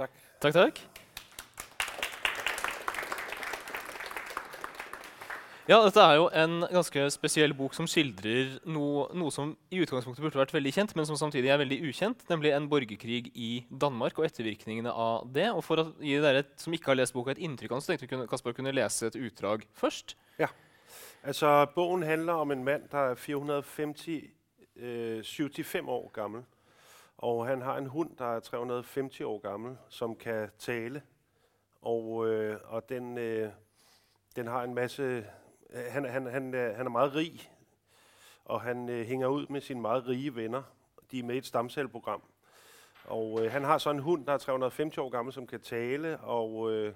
Tak. Takk, takk. Ja, dette er jo en ganske spesiell bok som skildrer noe, noe som i utgangspunktet burde vært veldig kjent, men som samtidig er veldig ukjent, nemlig en borgerkrig i Danmark og ettervirkningene av det. Og For å gi dere som ikke har lest boka, et inntrykk av den, så tenkte vi kunne, Kasper kunne lese et utdrag først. Altså, bogen handler om en mand, der er 450, øh, 75 år gammel. Og han har en hund, der er 350 år gammel, som kan tale. Og, øh, og den, øh, den har en masse... øh, Han, han, han, øh, han er meget rig, og han øh, hænger ud med sine meget rige venner. De er med i et stamcelleprogram. Og øh, han har så en hund, der er 350 år gammel, som kan tale, og... Øh,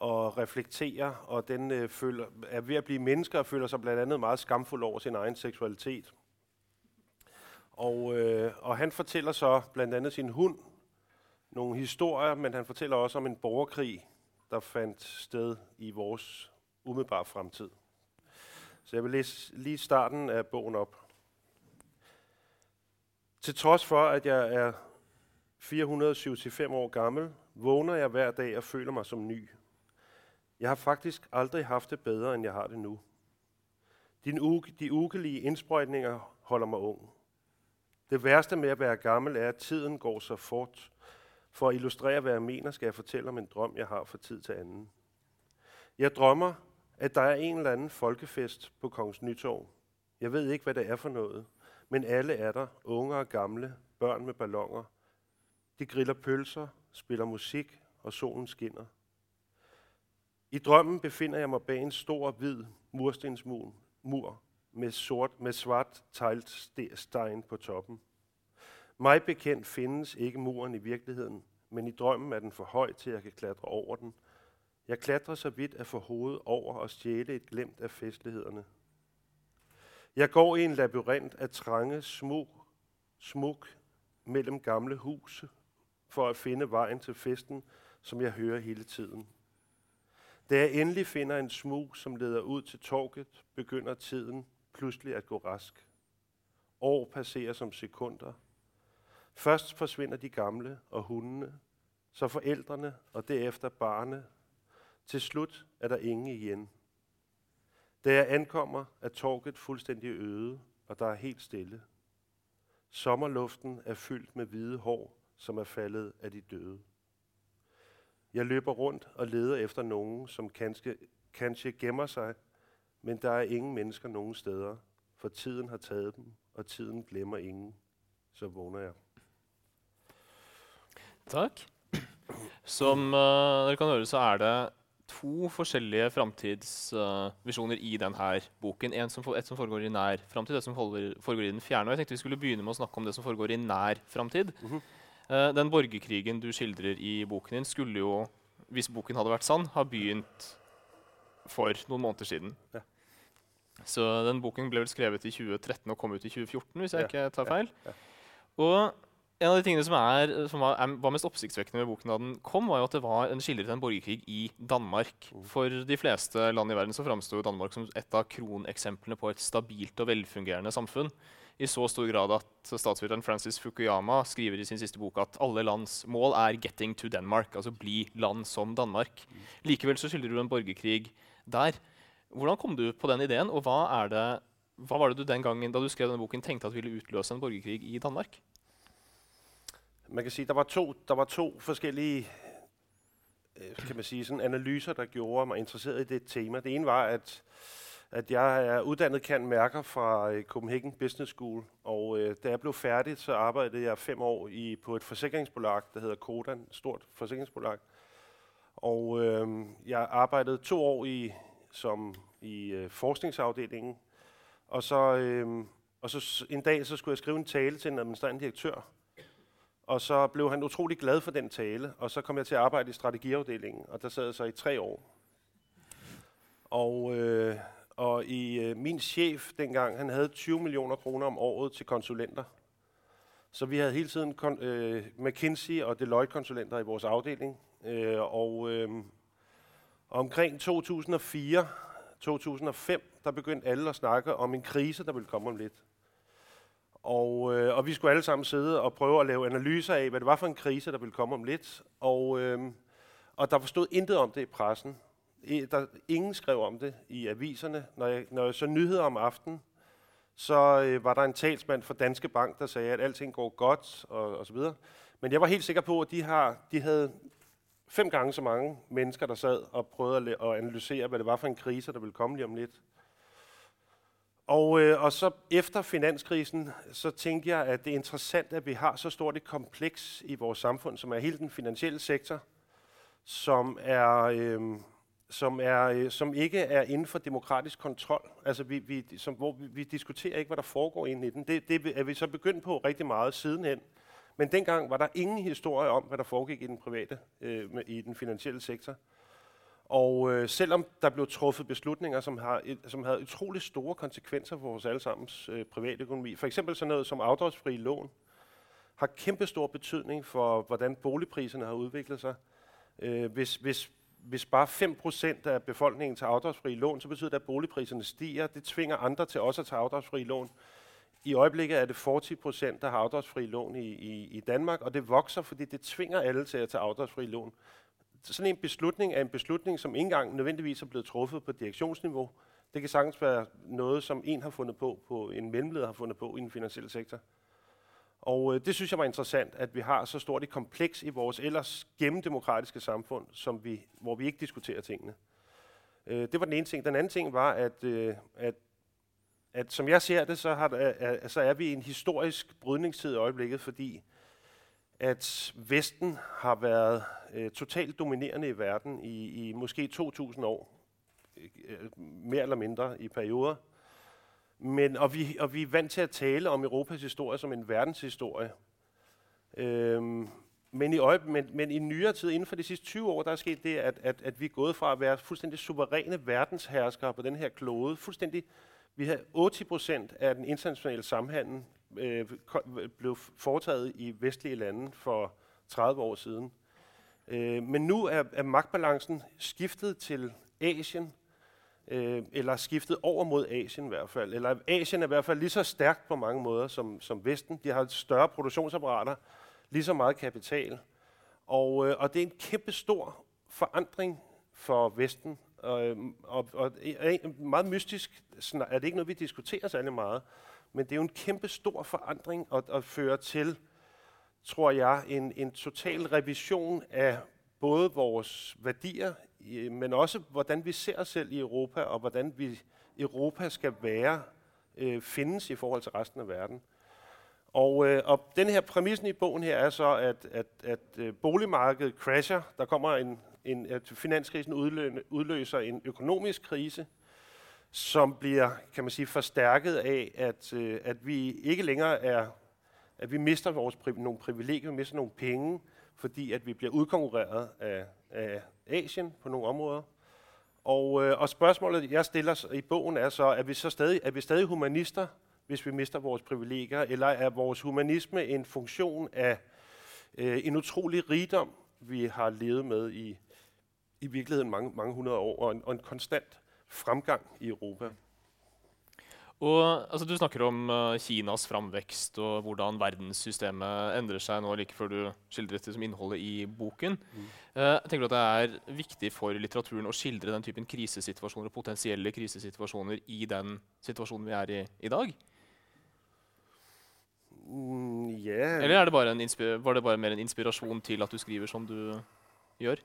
og reflektere, og den øh, føler, er ved at blive mennesker og føler sig blandt andet meget skamfuld over sin egen seksualitet. Og, øh, og han fortæller så blandt andet sin hund nogle historier, men han fortæller også om en borgerkrig, der fandt sted i vores umiddelbare fremtid. Så jeg vil læse lige starten af bogen op. Til trods for, at jeg er 475 år gammel, vågner jeg hver dag og føler mig som ny. Jeg har faktisk aldrig haft det bedre, end jeg har det nu. Din uge, de ugelige indsprøjtninger holder mig ung. Det værste med at være gammel er, at tiden går så fort. For at illustrere, hvad jeg mener, skal jeg fortælle om en drøm, jeg har fra tid til anden. Jeg drømmer, at der er en eller anden folkefest på Kongens Nytorv. Jeg ved ikke, hvad det er for noget, men alle er der, unge og gamle, børn med ballonger. De griller pølser, spiller musik, og solen skinner. I drømmen befinder jeg mig bag en stor, hvid murstensmur mur med, sort, med svart teglsten på toppen. Mig bekendt findes ikke muren i virkeligheden, men i drømmen er den for høj til, at jeg kan klatre over den. Jeg klatrer så vidt at få hovedet over og stjæle et glemt af festlighederne. Jeg går i en labyrint af trange smuk, smuk mellem gamle huse for at finde vejen til festen, som jeg hører hele tiden. Da jeg endelig finder en smug, som leder ud til torget, begynder tiden pludselig at gå rask. År passerer som sekunder. Først forsvinder de gamle og hundene, så forældrene og derefter barne. Til slut er der ingen igen. Da jeg ankommer, er torket fuldstændig øde, og der er helt stille. Sommerluften er fyldt med hvide hår, som er faldet af de døde. Jeg løber rundt og leder efter nogen, som kanskje, kanskje gemmer sig, men der er ingen mennesker nogen steder, for tiden har taget dem, og tiden glemmer ingen. Så vågner jeg. Takk. Som eh, dere kan høre, så er det to forskjellige framtidsvisjoner i denne boken. En som, et som foregår i nær framtid, et som foregår, i den fjerne. Og jeg tenkte vi skulle begynne med å snakke om det som foregår i nær framtid. Mhm. Eh, den borgerkrigen du skildrer i boken din, skulle jo, hvis boken hadde vært sann, ha begynt for noen måneder siden. Ja. Så den boken ble vel skrevet i 2013 og kom ut i 2014, hvis jeg Ja, ikke tar feil. ja. Og en av de tingene som, er, som var, er, var mest oppsiktsvekkende med boken da den kom, var jo at det var en skildret en borgerkrig i Danmark. Mm. For de fleste land i verden så framsto Danmark som et av kroneksemplene på et stabilt og velfungerende samfunn. I så stor grad at statsviteren Francis Fukuyama skriver i sin siste bok at alle lands mål er 'getting to Denmark', altså bli land som Danmark. Likevel så skildrer du en borgerkrig der. Hvordan kom du på den ideen, og hva, er det, hva var det du den gangen da du skrev denne boken tenkte at ville utløse en borgerkrig i Danmark? Man kan sige, der var to, der var to forskellige øh, kan man sige, sådan analyser, der gjorde mig interesseret i det tema. Det ene var, at, at jeg er uddannet kan mærker fra øh, Copenhagen Business School, og øh, da jeg blev færdig, så arbejdede jeg fem år i, på et forsikringsbolag, der hedder Kodan, et stort forsikringsbolag. Og øh, jeg arbejdede to år i, som i øh, forskningsafdelingen, og så, øh, og så en dag så skulle jeg skrive en tale til en administrerende direktør, og så blev han utrolig glad for den tale, og så kom jeg til at arbejde i strategiafdelingen, og der sad jeg så i tre år. Og, øh, og i øh, min chef dengang, han havde 20 millioner kroner om året til konsulenter. Så vi havde hele tiden kon- øh, McKinsey og Deloitte-konsulenter i vores afdeling. Øh, og øh, omkring 2004, 2005, der begyndte alle at snakke om en krise, der ville komme om lidt. Og, øh, og vi skulle alle sammen sidde og prøve at lave analyser af, hvad det var for en krise, der ville komme om lidt. Og, øh, og der forstod intet om det i pressen. Der, ingen skrev om det i aviserne. Når jeg, når jeg så nyheder om aftenen, så øh, var der en talsmand for Danske Bank, der sagde, at alting går godt, og, og så videre. Men jeg var helt sikker på, at de, har, de havde fem gange så mange mennesker, der sad og prøvede at, at analysere, hvad det var for en krise, der ville komme lige om lidt. Og, øh, og så efter finanskrisen, så tænkte jeg, at det er interessant, at vi har så stort et kompleks i vores samfund, som er hele den finansielle sektor, som er... Øh, som, er, øh, som ikke er inden for demokratisk kontrol. Altså vi, vi, som, hvor vi, vi diskuterer ikke, hvad der foregår inde i den. Det, det er vi så begyndt på rigtig meget sidenhen. Men dengang var der ingen historie om, hvad der foregik i den private, øh, i den finansielle sektor. Og øh, selvom der blev truffet beslutninger, som, har, som havde utrolig store konsekvenser for vores allesammens øh, private økonomi, for eksempel sådan noget som afdragsfri lån, har kæmpe stor betydning for, hvordan boligpriserne har udviklet sig. Øh, hvis, hvis hvis bare 5% af befolkningen tager afdragsfri lån, så betyder det, at boligpriserne stiger. Det tvinger andre til også at tage afdragsfri lån. I øjeblikket er det 40 procent, der har afdragsfri lån i, i, i Danmark, og det vokser, fordi det tvinger alle til at tage afdragsfri lån. Sådan en beslutning er en beslutning, som ikke engang nødvendigvis er blevet truffet på direktionsniveau. Det kan sagtens være noget, som en har fundet på, på en mellemleder har fundet på i den finansielle sektor. Og øh, det synes jeg var interessant, at vi har så stort et kompleks i vores ellers gennemdemokratiske samfund, som vi, hvor vi ikke diskuterer tingene. Øh, det var den ene ting. Den anden ting var, at, øh, at, at som jeg ser det, så, har der, så er vi i en historisk brydningstid i øjeblikket, fordi at Vesten har været øh, totalt dominerende i verden i, i måske 2.000 år, øh, mere eller mindre i perioder. Men, og, vi, og vi er vant til at tale om Europas historie som en verdenshistorie. Øhm, men, i øje, men, men i nyere tid, inden for de sidste 20 år, der er sket det, at, at, at vi er gået fra at være fuldstændig suveræne verdensherskere på den her klode. Fuldstændig, vi har 80 procent af den internationale samhandel øh, blev foretaget i vestlige lande for 30 år siden. Øh, men nu er, er magtbalancen skiftet til Asien, øh, eller skiftet over mod Asien i hvert fald. Eller Asien er i hvert fald lige så stærkt på mange måder som, som Vesten. De har større produktionsapparater, lige så meget kapital. Og, øh, og det er en kæmpe stor forandring for Vesten. Øhm, og, og, og meget mystisk er det ikke noget, vi diskuterer særlig meget. Men det er jo en kæmpe stor forandring at, at føre til, tror jeg, en, en total revision af både vores værdier men også hvordan vi ser os selv i Europa, og hvordan vi Europa skal være, øh, findes i forhold til resten af verden. Og, øh, og den her præmissen i bogen her er så, at, at, at øh, boligmarkedet crasher. Der kommer en, en at finanskrisen udløser en økonomisk krise, som bliver, kan man sige, forstærket af, at, øh, at vi ikke længere er, at vi mister vores pri- nogle privilegier, vi mister nogle penge, fordi at vi bliver udkonkurreret af, af Asien på nogle områder. Og, øh, og spørgsmålet, jeg stiller i bogen, er så, er vi så stadig, er vi stadig humanister, hvis vi mister vores privilegier, eller er vores humanisme en funktion af øh, en utrolig rigdom, vi har levet med i, i virkeligheden mange, mange hundrede år, og en, og en konstant fremgang i Europa? Og, altså, du snakker om uh, Kinas framvekst og hvordan verdenssystemet endrer seg nå like før du skildret det som innholdet i boken. Mm. Uh, tenker at Det er viktig for litteraturen å skildre den typen krisesituasjoner og potensielle krisesituasjoner i den situasjonen vi er i i dag? Mm, yeah. Eller det var det bare mer en inspirasjon til at du skriver som du gjør?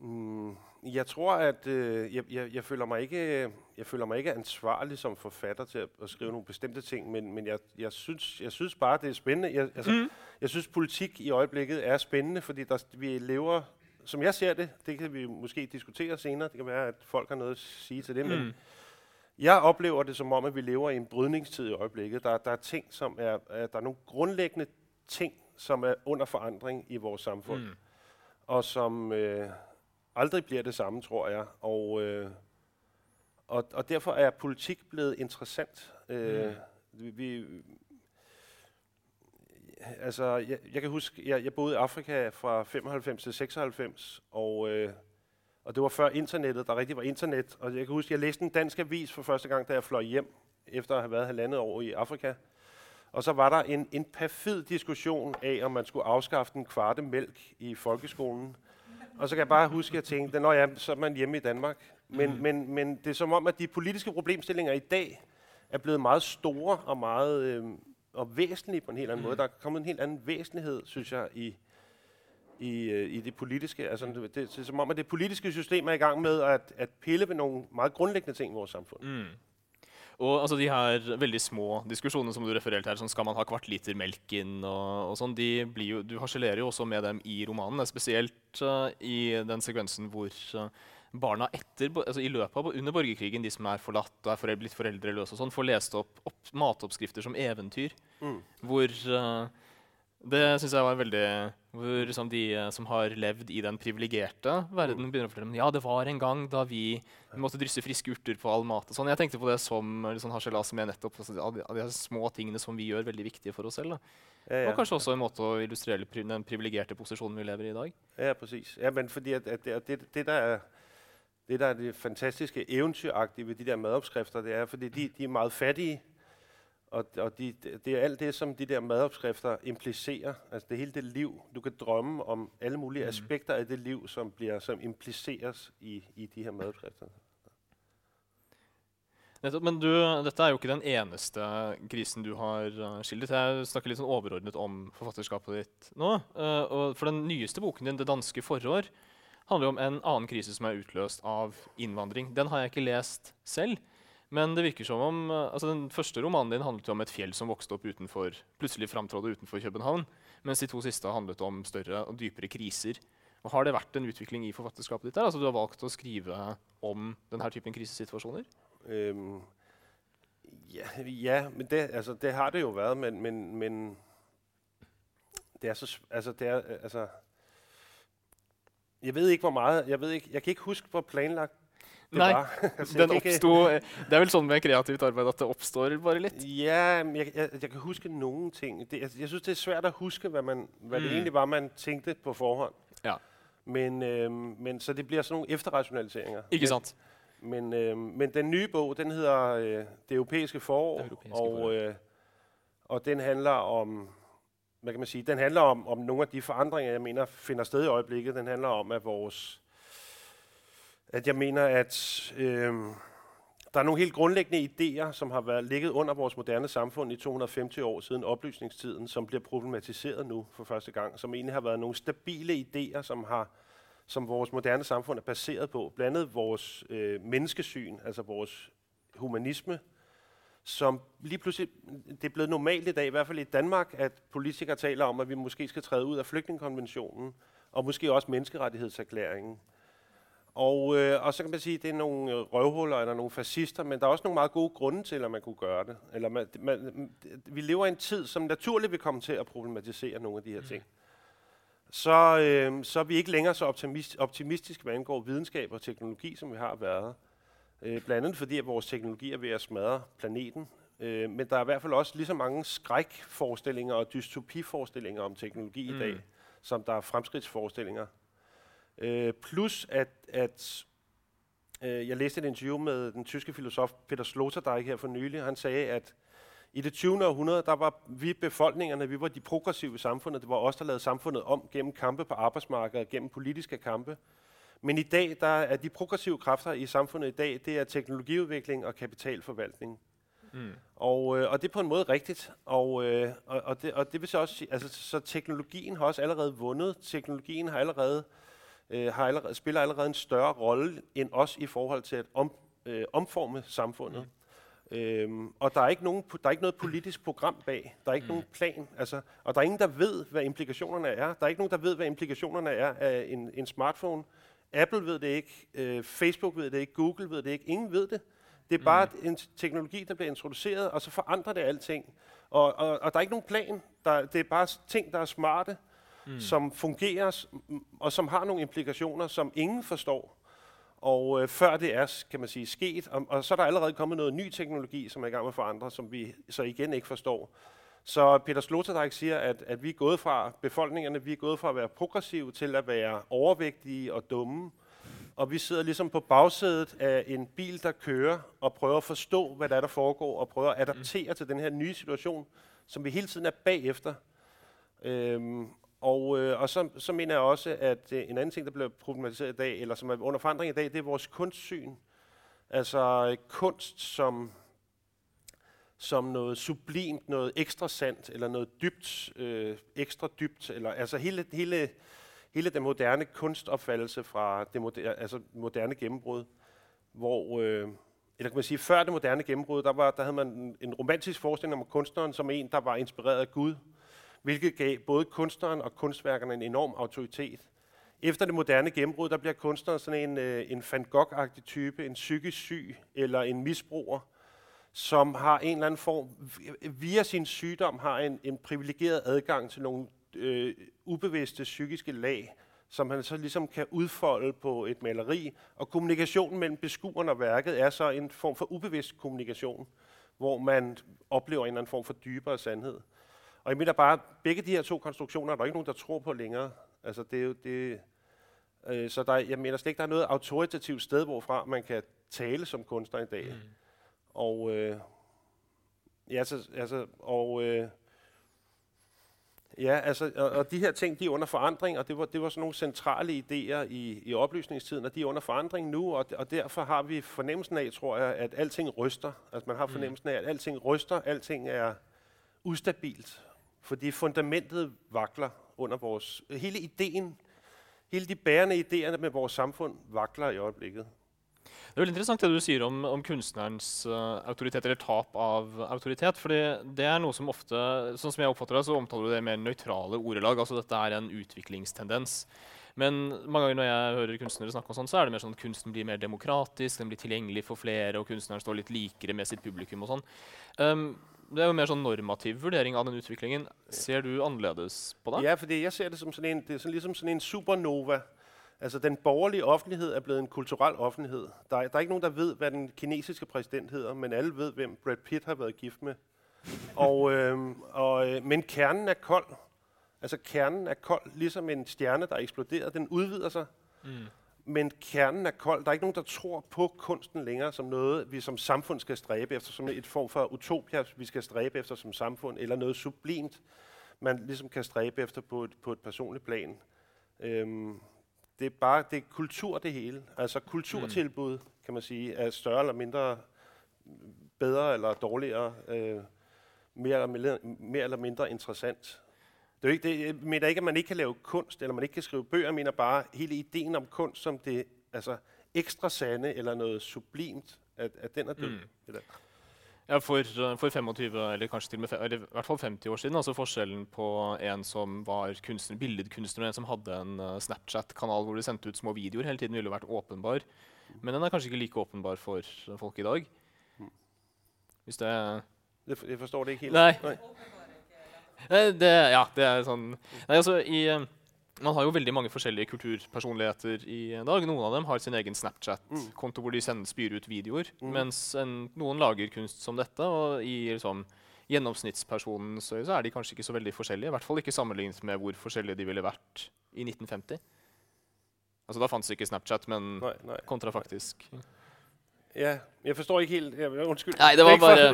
Mm. Jeg tror, at øh, jeg, jeg, jeg, føler mig ikke, jeg føler mig ikke ansvarlig som forfatter til at, at skrive nogle bestemte ting, men, men jeg, jeg, synes, jeg synes bare, det er spændende. Jeg, altså, mm. jeg synes, politik i øjeblikket er spændende, fordi der, vi lever, som jeg ser det, det kan vi måske diskutere senere, det kan være, at folk har noget at sige til det, mm. men jeg oplever det som om, at vi lever i en brydningstid i øjeblikket. Der, der er ting, som er, er, der er nogle grundlæggende ting, som er under forandring i vores samfund, mm. og som... Øh, aldrig bliver det samme, tror jeg. Og, øh, og, og derfor er politik blevet interessant. Øh, mm. vi, altså, jeg, jeg kan huske, jeg, jeg boede i Afrika fra 95 til 96, og, øh, og det var før internettet, der rigtig var internet. Og jeg kan huske, jeg læste en dansk avis for første gang, da jeg fløj hjem efter at have været halvandet år i Afrika. Og så var der en, en perfid diskussion af, om man skulle afskaffe den kvarte mælk i folkeskolen. Og så kan jeg bare huske, at jeg tænkte, når ja, så er man hjemme i Danmark. Men, mm. men, men det er som om, at de politiske problemstillinger i dag er blevet meget store og meget øh, og væsentlige på en helt anden mm. måde. Der er kommet en helt anden væsentlighed, synes jeg, i, i, øh, i det politiske. Altså, det, det, det er som om, at det politiske system er i gang med at, at pille ved nogle meget grundlæggende ting i vores samfund. Mm. Og altså, de her veldig små diskusjonene som du refererte til, sånn skal man ha kvart liter melk inn og, og sånn, de blir jo, du harselerer jo også med dem i romanen, spesielt uh, i den sekvensen hvor uh, barna etter, altså i løpet av under borgerkrigen, de som er forlatt og er foreldre, blitt foreldreløse, og sånn, får lest opp, opp matoppskrifter som eventyr. Mm. Hvor uh, Det syns jeg var veldig Hvor liksom, de som har levd i den privilegerte verden, mm. begynner å fortelle ja, det var en gang da vi måtte drysse friske urter på all mat. og sånn. Jeg tenkte på det som liksom, harselas med nettopp altså, de, de små tingene som vi gjør, veldig viktige for oss selv. Ja, ja. Og kanskje også en måte å illustrere den privilegerte posisjonen vi lever i i dag. Ja, precis. Ja, men fordi at, at det, det, det, der er det, der er det fantastiske eventyragtige ved de der madopskrifter, det er, fordi de, de er meget fattige, og, og de, det er alt det, som de der madopskrifter implicerer. Altså det hele det liv. Du kan drømme om alle mulige mm. aspekter af det liv, som, bliver, som impliceres i, i de her madopskrifter. Men du, dette er jo ikke den eneste krisen du har uh, skildret. Jeg snakker litt sånn overordnet om forfatterskapet ditt nå. Uh, og for den nyeste boken din, 'Det danske forår', handler om en annen krise som er utløst av innvandring. Den har jeg ikke lest selv. Men det virker som om, eh, altså den første romanen din handlet om et fjell som vokste opp utenfor, plutselig framtrådde utenfor København. Mens de to siste handlet om større og dypere kriser. Og har det vært en utvikling i forfatterskapet ditt? der? Altså Du har valgt å skrive om denne typen krisesituasjoner? Um, ja, ja, men det, altså, det har det jo vært. Men, men, men det er så altså, det er, øh, altså, jeg ved ikke, hvor meget. Jeg, ved ikke, jeg kan ikke huske, hvor planlagt Nei, den oppsto Det er vel sånn med kreativt arbeid at det oppstår bare litt? Ja, jeg, jeg, jeg kan huske noen ting. Det, jeg jeg syns det er svært å huske hva, man, hva mm. det egentlig var man tenkte på forhånd. Ja. Men, øh, men, så det blir sånne noen efterrasjonaliseringer. Ikke sant? Men, øh, men den nye bok den heter øh, 'Det europæiske forår', det europæiske og, øh, og den handler om hvad kan man sige, den handler om, om nogle af de forandringer, jeg mener finder sted i øjeblikket. Den handler om, at vores, at jeg mener, at øh, der er nogle helt grundlæggende idéer, som har været ligget under vores moderne samfund i 250 år siden oplysningstiden, som bliver problematiseret nu for første gang, som egentlig har været nogle stabile idéer, som har som vores moderne samfund er baseret på. Blandt andet vores øh, menneskesyn, altså vores humanisme, som lige pludselig, det er blevet normalt i dag, i hvert fald i Danmark, at politikere taler om, at vi måske skal træde ud af flygtningekonventionen, og måske også menneskerettighedserklæringen. Og, øh, og så kan man sige, at det er nogle røvhuller eller nogle fascister, men der er også nogle meget gode grunde til, at man kunne gøre det. Eller man, man, vi lever i en tid, som naturligt vil komme til at problematisere nogle af de her ting. Så, øh, så er vi ikke længere så optimist, optimistiske, hvad angår videnskab og teknologi, som vi har været. Øh, blandt andet fordi, at vores teknologi er ved at smadre planeten. Øh, men der er i hvert fald også lige så mange skrækforestillinger og dystopiforestillinger om teknologi mm. i dag, som der er fremskridtsforestillinger. Øh, plus at, at øh, jeg læste et interview med den tyske filosof Peter Sloterdijk her for nylig. Han sagde, at i det 20. århundrede, der var vi befolkningerne, vi var de progressive i samfundet. Det var os, der lavede samfundet om gennem kampe på arbejdsmarkedet, gennem politiske kampe. Men i dag, der er de progressive kræfter i samfundet i dag, det er teknologiudvikling og kapitalforvaltning. Mm. Og, øh, og det er på en måde rigtigt. Og, øh, og, og, det, og det vil så også sige, altså, så teknologien har også allerede vundet. Teknologien har allerede, øh, har allerede, spiller allerede en større rolle end os i forhold til at om, øh, omforme samfundet. Mm. Øhm, og der er, ikke nogen, der er ikke noget politisk program bag. Der er ikke mm. nogen plan. Altså, og der er ingen, der ved, hvad implikationerne er. Der er ikke nogen, der ved, hvad implikationerne er af en, en smartphone. Apple ved det ikke, øh, Facebook ved det ikke, Google ved det ikke, ingen ved det. Det er bare mm. en teknologi, der bliver introduceret, og så forandrer det alting. Og, og, og der er ikke nogen plan. Der, det er bare ting, der er smarte, mm. som fungerer, og som har nogle implikationer, som ingen forstår. Og øh, før det er, kan man sige, sket, og, og så er der allerede kommet noget ny teknologi, som er i gang med at forandre, som vi så igen ikke forstår. Så Peter Sloterdijk siger, at, at vi er gået fra befolkningerne, vi er gået fra at være progressive til at være overvægtige og dumme. og vi sidder ligesom på bagsædet af en bil, der kører, og prøver at forstå, hvad der er, der foregår, og prøver at adaptere mm. til den her nye situation, som vi hele tiden er bagefter. Øhm, og, øh, og så, så mener jeg også, at øh, en anden ting, der bliver problematiseret i dag, eller som er under forandring i dag, det er vores kunstsyn. Altså øh, kunst som, som noget sublimt, noget ekstra sandt, eller noget dybt, øh, ekstra dybt. Eller, altså hele, hele, hele den moderne kunstopfattelse fra det moderne, altså moderne gennembrud, hvor... Øh, eller kan man sige, før det moderne gennembrud, der, var, der havde man en, en romantisk forestilling om kunstneren som en, der var inspireret af Gud, hvilket gav både kunstneren og kunstværkerne en enorm autoritet. Efter det moderne gennembrud, der bliver kunstneren sådan en, øh, en Van Gogh-agtig type, en psykisk syg eller en misbruger, som har en eller anden form, via sin sygdom har en, en privilegeret adgang til nogle øh, ubevidste psykiske lag, som han så ligesom kan udfolde på et maleri. Og kommunikationen mellem beskueren og værket er så en form for ubevidst kommunikation, hvor man oplever en eller anden form for dybere sandhed. Og jeg mener bare, begge de her to konstruktioner er der ikke nogen, der tror på længere. Altså det er jo det, øh, så der, jeg mener slet ikke, der er noget autoritativt sted, hvorfra man kan tale som kunstner i dag. Mm. Og øh, ja, altså, altså og øh, Ja, altså, og, og de her ting, de er under forandring, og det var, det var sådan nogle centrale idéer i, i oplysningstiden, og de er under forandring nu, og, og derfor har vi fornemmelsen af, tror jeg, at alting ryster. Altså man har mm. fornemmelsen af, at alting ryster, alting er ustabilt, fordi fundamentet vakler under vores... Hele ideen, hele de bærende idéerne med vores samfund vakler i øjeblikket. Det er veldig interessant det du sier om, om kunstnerens uh, autoritet, eller tap av autoritet. For det er noe som ofte, sånn som jeg oppfatter det, så omtaler du det med nøytrale ordelag. Altså dette er en utviklingstendens. Men mange ganger når jeg hører kunstnere snakke om sånn, så er det mer sånn at kunsten blir mer demokratisk, den blir tilgjengelig for flere, og kunstneren står litt likere med sitt publikum og sånn. Um, øhm, det er jo mer sånn normativ vurdering av den utviklingen. Ser du annerledes på det? Ja, fordi jeg ser det som sånn en, det er sånn, liksom sånn en supernova Altså, den borgerlige offentlighed er blevet en kulturel offentlighed. Der er, der er ikke nogen, der ved, hvad den kinesiske præsident hedder, men alle ved, hvem Brad Pitt har været gift med. og, øh, og, øh, men kernen er kold. Altså, kernen er kold, ligesom en stjerne, der er eksploderet. Den udvider sig. Mm. Men kernen er kold. Der er ikke nogen, der tror på kunsten længere som noget, vi som samfund skal stræbe efter, som et form for utopia, vi skal stræbe efter som samfund, eller noget sublimt, man ligesom kan stræbe efter på et, på et personligt plan. Øhm, det er bare det er kultur det hele. Altså kulturtilbud, mm. kan man sige, er større eller mindre, bedre eller dårligere, øh, mere, eller mere eller mindre interessant. Det er ikke det, jeg mener ikke, at man ikke kan lave kunst, eller man ikke kan skrive bøger. Jeg mener bare hele ideen om kunst som det altså, ekstra sande, eller noget sublimt, at, at den er død. Mm. Ja, for, for, 25, eller kanskje til og med, eller i hvert fall 50 år siden, altså forskjellen på en som var kunstner, billedkunstner, og en som hadde en uh, Snapchat-kanal hvor de sendte ut små videoer hele tiden, ville vært åpenbar. Men den er kanskje ikke like åpenbar for folk i dag. Hvis det Jeg forstår det ikke helt. Nei. Nei. Det, ja, det er sånn Nei, altså, i... Uh, man har jo veldig mange forskjellige kulturpersonligheter i dag. Noen av dem har sin egen Snapchat-konto hvor de sender, spyr ut videoer. Mm. Mens en, noen lager kunst som dette, og i liksom, gjennomsnittspersonens øye så er de kanskje ikke så veldig forskjellige. I hvert fall ikke sammenlignet med hvor forskjellige de ville vært i 1950. Altså Da fantes ikke Snapchat, men nei, nei. kontrafaktisk. Ja, jeg forstår ikke helt jeg, Unnskyld. Nei, det var bare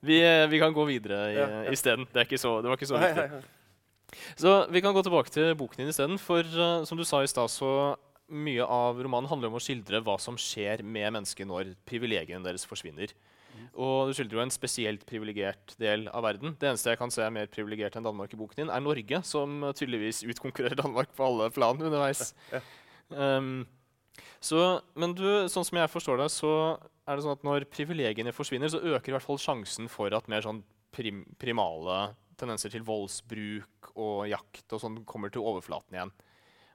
vi, eh, vi, kan gå videre i, ja, ja. isteden. Det, det var ikke så viktig. Så vi kan gå tilbake til boken din isteden. For uh, som du sa i stad, så mye av romanen handler om å skildre hva som skjer med mennesket når privilegiene deres forsvinner. Mm. Og du skildrer jo en spesielt privilegert del av verden. Det eneste jeg kan se er mer privilegert enn Danmark i boken din, er Norge, som tydeligvis utkonkurrerer Danmark på alle plan underveis. Um, så, men du, sånn som jeg forstår det, så er det sånn at når privilegiene forsvinner, så øker i hvert fall sjansen for at mer sånn prim primale tendenser til voldsbruk og jakt og sånn kommer til overflaten igjen.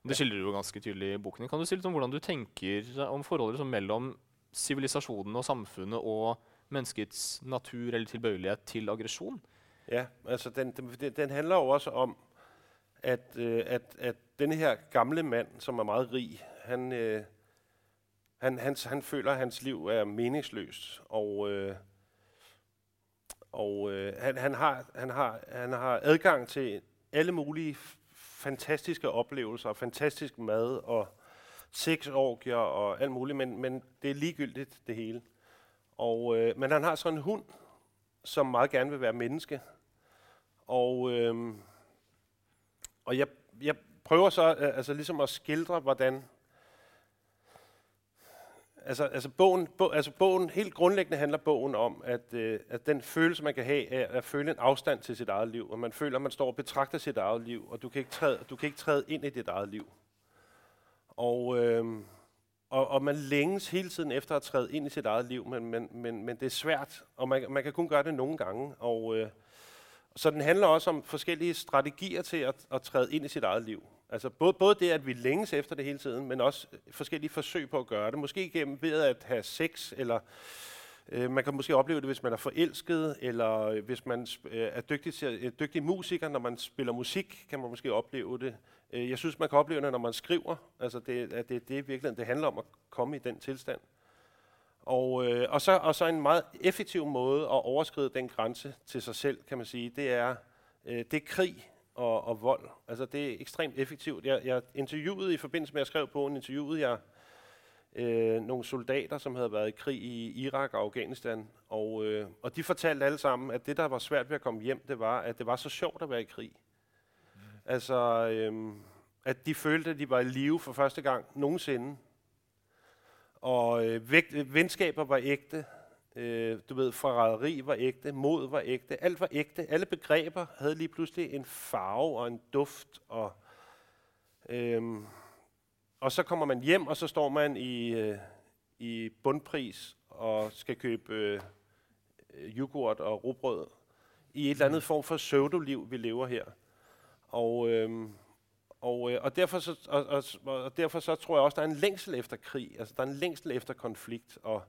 Det skildrer du jo ganske tydelig i boken. Kan du si litt om hvordan du tenker eh, om forholdet liksom, mellom sivilisasjonen og samfunnet og menneskets natur eller tilbøyelighet til aggresjon? Ja, altså den, den, handler jo også om at, øh, at, at denne her gamle mand, som er meget rig, han, øh, han, han, han føler, at hans liv er meningsløst. Og øh, og øh, han, han, har, han, har, han har adgang til alle mulige fantastiske oplevelser, fantastisk mad og sexorgier og alt muligt, men, men det er ligegyldigt det hele. Og, øh, men han har sådan en hund, som meget gerne vil være menneske. Og, øh, og jeg, jeg prøver så øh, altså ligesom at skildre, hvordan altså, altså, bogen, bo, altså bogen, helt grundlæggende handler bogen om, at, øh, at den følelse, man kan have, er at føle en afstand til sit eget liv, og man føler, at man står og betragter sit eget liv, og du kan ikke træde, du kan ikke træde ind i dit eget liv. Og, øh, og, og man længes hele tiden efter at træde ind i sit eget liv, men, men, men, men det er svært, og man, man kan kun gøre det nogle gange. Og, øh, så den handler også om forskellige strategier til at, at træde ind i sit eget liv. Altså både, både det, at vi længes efter det hele tiden, men også forskellige forsøg på at gøre det. Måske gennem ved at have sex, eller øh, man kan måske opleve det, hvis man er forelsket, eller øh, hvis man øh, er dygtig, til, øh, dygtig musiker, når man spiller musik, kan man måske opleve det. Øh, jeg synes, man kan opleve det, når man skriver. Altså det, at det, det er virkelig det handler om at komme i den tilstand. Og, øh, og, så, og så en meget effektiv måde at overskride den grænse til sig selv, kan man sige, det er, øh, det er krig og, og vold. Altså det er ekstremt effektivt. Jeg, jeg interviewede i forbindelse med, at jeg skrev på en interviewede jeg øh, nogle soldater, som havde været i krig i Irak og Afghanistan, og, øh, og de fortalte alle sammen, at det, der var svært ved at komme hjem, det var, at det var så sjovt at være i krig. Mm. Altså, øh, at de følte, at de var i live for første gang nogensinde. Og øh, vægt, venskaber var ægte. Øh, du ved, forræderi var ægte, mod var ægte, alt var ægte. Alle begreber havde lige pludselig en farve og en duft. Og, øh, og så kommer man hjem, og så står man i, øh, i bundpris og skal købe øh, yoghurt og rugbrød i et eller andet form for pseudoliv, vi lever her. Og, øh, og, øh, og, derfor så, og, og, og derfor så tror jeg også, der er en længsel efter krig. Altså, der er en længsel efter konflikt. Og,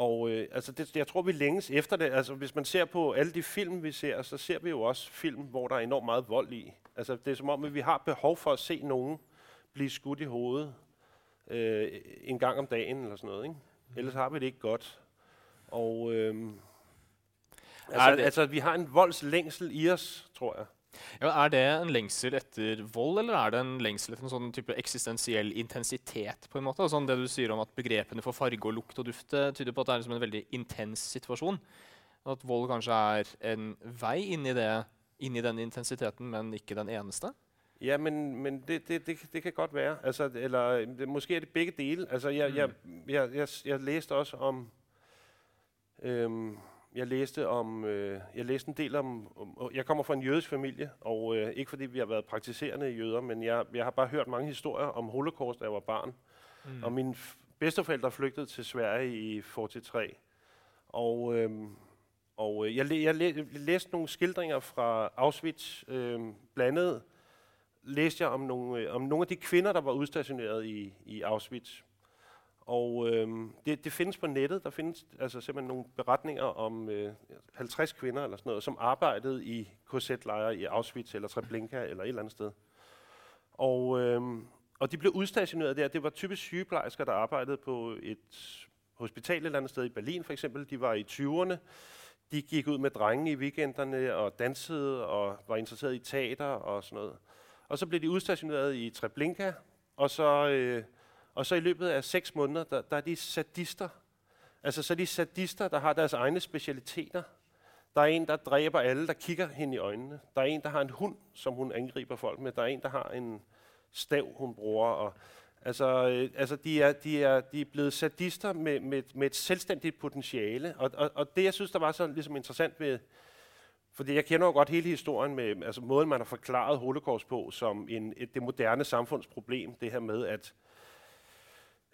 og øh, altså det, jeg tror, vi længes efter det. Altså, hvis man ser på alle de film, vi ser, så ser vi jo også film, hvor der er enormt meget vold i. Altså, det er som om, at vi har behov for at se nogen blive skudt i hovedet øh, en gang om dagen, eller sådan noget. Ikke? Mm. Ellers har vi det ikke godt. Og øh, altså, altså, vi har en voldslængsel i os, tror jeg. Ja, er det en lengsel etter vold, eller er det en lengsel etter en sånn type eksistensiell intensitet? på en måte? Sånn det du sier om at Begrepene for farge og lukt og duft tyder på at det er liksom en veldig intens situasjon. At vold kanskje er en vei inn i, det, inn i den intensiteten, men ikke den eneste? Ja, men, men det, det, det, det kan godt være. Altså, eller det, måske er det begge dele. Altså, jeg, mm. jeg, jeg, jeg, jeg læste også om... Øhm, jeg læste om, øh, jeg læste en del om, om, jeg kommer fra en jødisk familie, og øh, ikke fordi vi har været praktiserende jøder, men jeg, jeg har bare hørt mange historier om holocaust, da jeg var barn. Mm. Og mine bedsteforældre flygtede til Sverige i 43. Og, øh, og øh, jeg, læ, jeg, læ, jeg læste nogle skildringer fra Auschwitz, øh, blandet læste jeg om nogle, øh, om nogle af de kvinder, der var udstationeret i, i Auschwitz. Og øh, det, det findes på nettet. Der findes altså simpelthen nogle beretninger om øh, 50 kvinder eller sådan noget, som arbejdede i KZ-lejre i Auschwitz eller Treblinka eller et eller andet sted. Og, øh, og de blev udstationeret der. Det var typisk sygeplejersker, der arbejdede på et hospital et eller andet sted i Berlin for eksempel. De var i 20'erne. De gik ud med drenge i weekenderne og dansede og var interesseret i teater og sådan noget. Og så blev de udstationeret i Treblinka, og så... Øh, og så i løbet af seks måneder, der, der er de sadister. Altså så er de sadister, der har deres egne specialiteter. Der er en, der dræber alle, der kigger hende i øjnene. Der er en, der har en hund, som hun angriber folk med. Der er en, der har en stav, hun bruger. Og, altså, øh, altså de, er, de, er, de er blevet sadister med, med, med et selvstændigt potentiale. Og, og, og det, jeg synes, der var så ligesom interessant ved, fordi jeg kender jo godt hele historien med altså måden, man har forklaret holocaust på som en, et, det moderne samfundsproblem. Det her med, at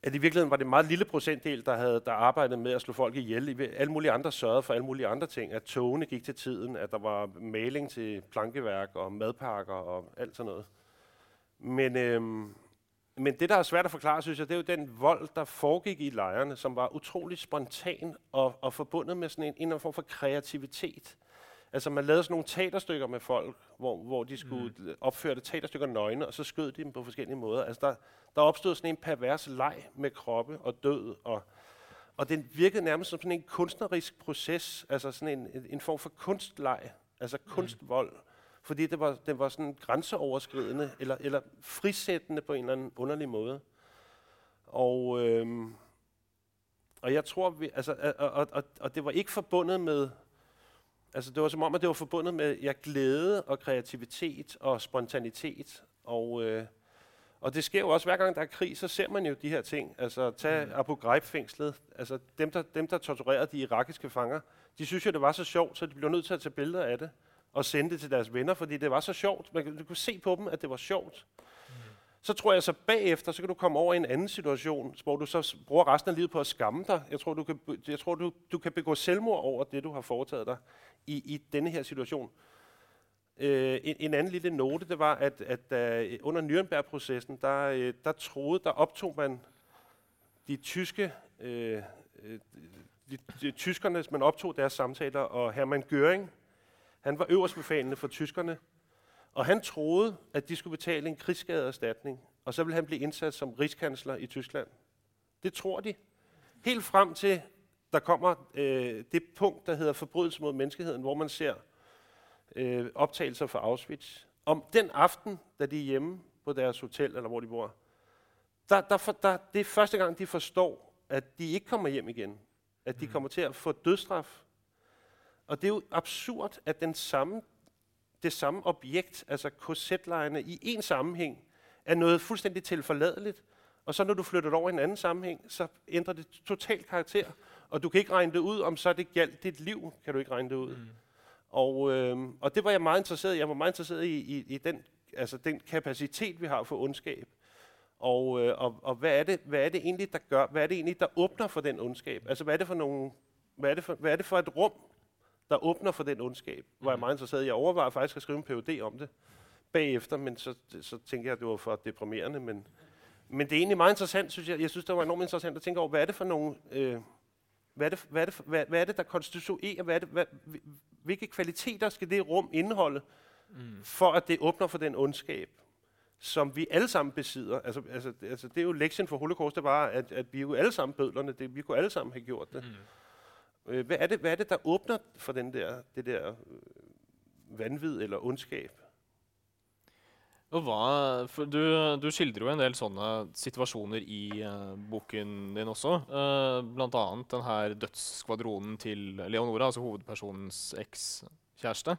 at i virkeligheden var det en meget lille procentdel, der havde der arbejdet med at slå folk ihjel. Alle mulige andre sørgede for alle mulige andre ting. At togene gik til tiden, at der var maling til plankeværk og madpakker og alt sådan noget. Men, øhm, men det, der er svært at forklare, synes jeg, det er jo den vold, der foregik i lejrene, som var utrolig spontan og, og forbundet med sådan en, en eller anden form for kreativitet. Altså man lavede sådan nogle teaterstykker med folk, hvor, hvor de skulle mm. opføre det teaterstykker nøgne, og så skød de dem på forskellige måder. Altså der, der opstod sådan en pervers leg med kroppe og død, og, og den virkede nærmest som sådan en kunstnerisk proces, altså sådan en, en, en form for kunstleg, altså mm. kunstvold, fordi det var, det var sådan grænseoverskridende, eller, eller frisættende på en eller anden underlig måde. Og, øhm, og jeg tror, vi, altså, og, og, og, og det var ikke forbundet med, altså det var som om, at det var forbundet med ja, glæde og kreativitet og spontanitet. Og, øh, og det sker jo også, hver gang der er krig, så ser man jo de her ting. Altså tag mm. Abu Ghraib-fængslet. Altså dem der, dem, der torturerede de irakiske fanger, de synes jo, det var så sjovt, så de blev nødt til at tage billeder af det og sende det til deres venner, fordi det var så sjovt. Man kunne se på dem, at det var sjovt. Så tror jeg så bagefter, så kan du komme over i en anden situation, hvor du så bruger resten af livet på at skamme dig. Jeg tror, du kan, jeg tror, du, du kan begå selvmord over det, du har foretaget dig i, i denne her situation. Øh, en, en anden lille note, det var, at, at uh, under Nürnberg-processen, der, uh, der troede, der optog man de tyske, uh, de, de, tyskerne, man optog deres samtaler, og Hermann Göring, han var øverstbefalende for tyskerne, og han troede, at de skulle betale en krigsskadeerstatning, og så ville han blive indsat som rigskansler i Tyskland. Det tror de. Helt frem til, der kommer øh, det punkt, der hedder forbrydelse mod menneskeheden, hvor man ser øh, optagelser fra Auschwitz. Om den aften, da de er hjemme på deres hotel, eller hvor de bor, der, der, for, der, det er første gang, de forstår, at de ikke kommer hjem igen. At de mm. kommer til at få dødstraf. Og det er jo absurd, at den samme, det samme objekt, altså korsetlejerne, i en sammenhæng, er noget fuldstændig tilforladeligt. Og så når du flytter det over i en anden sammenhæng, så ændrer det totalt karakter. Og du kan ikke regne det ud, om så det galt dit liv, kan du ikke regne det ud. Mm. Og, øh, og det var jeg meget interesseret i. Jeg var meget interesseret i, i, i den, altså den kapacitet, vi har for ondskab. Og, øh, og, og hvad, er det, hvad er det egentlig, der gør, hvad er det egentlig, der åbner for den ondskab? Altså, hvad er det for nogle, hvad er det for, hvad er det for et rum, der åbner for den ondskab? Mm. Hvor jeg er meget interesseret. Jeg overvejer faktisk at skrive en PhD om det bagefter, men så, så tænker jeg, at det var for deprimerende. Men, men det er egentlig meget interessant, synes jeg. Jeg synes, det var enormt interessant at tænke over, hvad er det for nogle... Øh, hvad er det, hvad er det, hvad, hvad er det der konstituerer? Hvad er det, hvad, hvilke kvaliteter skal det rum indeholde, mm. for at det åbner for den ondskab, som vi alle sammen besidder? Altså, altså, altså det er jo lektien for holocaust, det var, at, at vi jo alle sammen bødlerne, det, vi kunne alle sammen have gjort det. Mm. Øh, hvad, er det hvad er det, der åbner for den der, det der øh, vanvid eller ondskab? Og hva, du, du, skildrer jo en del sånne situasjoner i uh, boken din også. Uh, blant annet den her dødsskvadronen til Leonora, altså hovedpersonens ekskjæreste,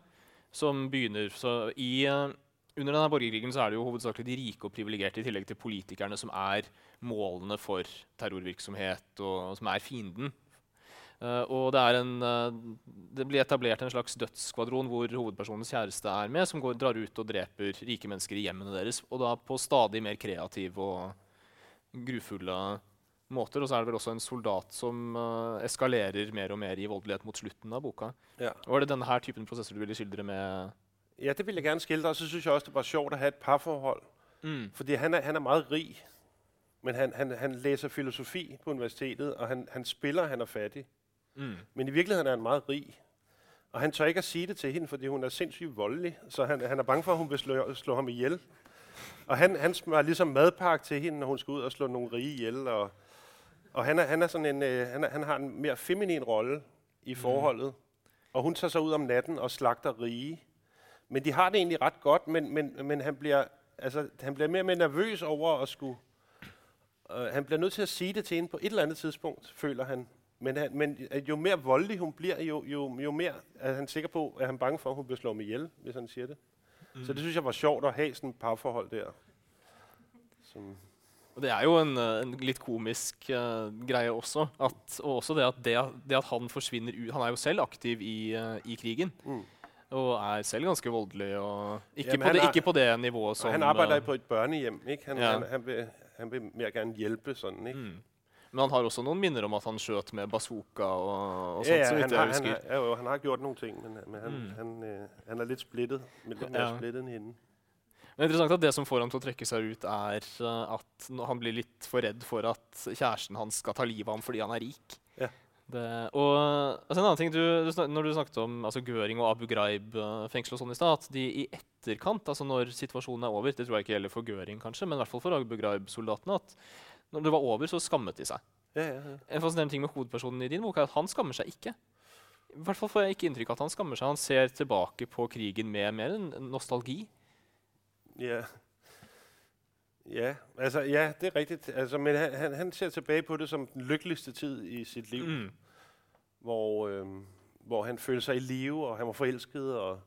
som begynner så i uh, under denne borgerkrigen så er det jo hovedsakelig de rike og privilegerte i tillegg til politikerne som er målene for terrorvirksomhet, og, og som er fienden og det, en, uh, det, blir etablert en slags dødsskvadron hvor hovedpersonens kjæreste er med, som går, drar ut og dreper rike mennesker i hjemmene deres. Og da på stadig mer kreative og grufulle måter. Og så er det vel også en soldat som uh, eskalerer mer og mer i voldelighet mot slutten av boka. Ja. Var det denne her typen prosesser du ville skildre med Ja, det vil jeg gerne skildre. Og så syns jeg også det var sjovt å ha et parforhold. Mm. Fordi han er, han er meget rig. Men han, han, han læser filosofi på universitetet, og han, han spiller, han er fattig. Mm. Men i virkeligheden er han meget rig. Og han tør ikke at sige det til hende, fordi hun er sindssygt voldelig. Så han, han er bange for, at hun vil slå, slå ham ihjel. Og han, han smører ligesom madpakke til hende, når hun skal ud og slå nogle rige ihjel. Og, og han, er, han, er sådan en, øh, han, er, han har en mere feminin rolle i mm. forholdet. Mm. Og hun tager sig ud om natten og slagter rige. Men de har det egentlig ret godt, men, men, men han, bliver, altså, han bliver mere og mere nervøs over at skulle... Uh, han bliver nødt til at sige det til hende på et eller andet tidspunkt, føler han. Men, han, men jo mere voldelig hun bliver, jo, jo, jo mere er han sikker på, at han er bange for, at hun bliver slået ihjel, hvis han siger det. Mm. Så det synes jeg var sjovt at have sådan et parforhold der. Som og Det er jo en, eh, en litt komisk uh, greie også. At, og også det at, det, det at, han forsvinner ut Han er jo selv aktiv i, uh, i krigen. Mm. Og er selv ganske voldelig. Og ikke, Jamen, på, det, er, ikke på det nivået som Han arbeider på et børnehjem. Ikke? Han, ja. han, han, vil, han vil mer gerne hjelpe sånn. Ikke? Mm. Men han har også noen minner om at han skjøt med bazooka og, og sånt. Ja, ja, han, har, han, har, ja, han har gjort noen ting, men, men han, mm. han, uh, han, er litt splittet. Litt mer ja. splittet enn henne. Det er interessant at det som får ham til å trekke seg ut, er uh, at han blir litt for redd for at kjæresten hans skal ta livet av ham fordi han er rik. Ja. Det, og altså, en annen ting, du, du, Når du snakket om altså, Göring og Abu Ghraib-fengsel og sånn i stad, at de i etterkant, altså når situasjonen er over Det tror jeg ikke gjelder for Göring, kanskje, men i hvert fall for Abu Ghraib-soldatene. at når det var over, så skammet de seg. Ja, ja, ja. En fascinerende ting med hovedpersonen i din bok er at han skammer seg ikke. I hvert fall får jeg ikke inntrykk av at han skammer seg. Han ser tilbake på krigen med mer nostalgi. Ja. Ja, altså ja, det er rigtigt. Altså, men han, han, ser tilbage på det som den lykkeligste tid i sit liv, mm. hvor, øh, hvor han følte sig i live, og han var forelsket, og,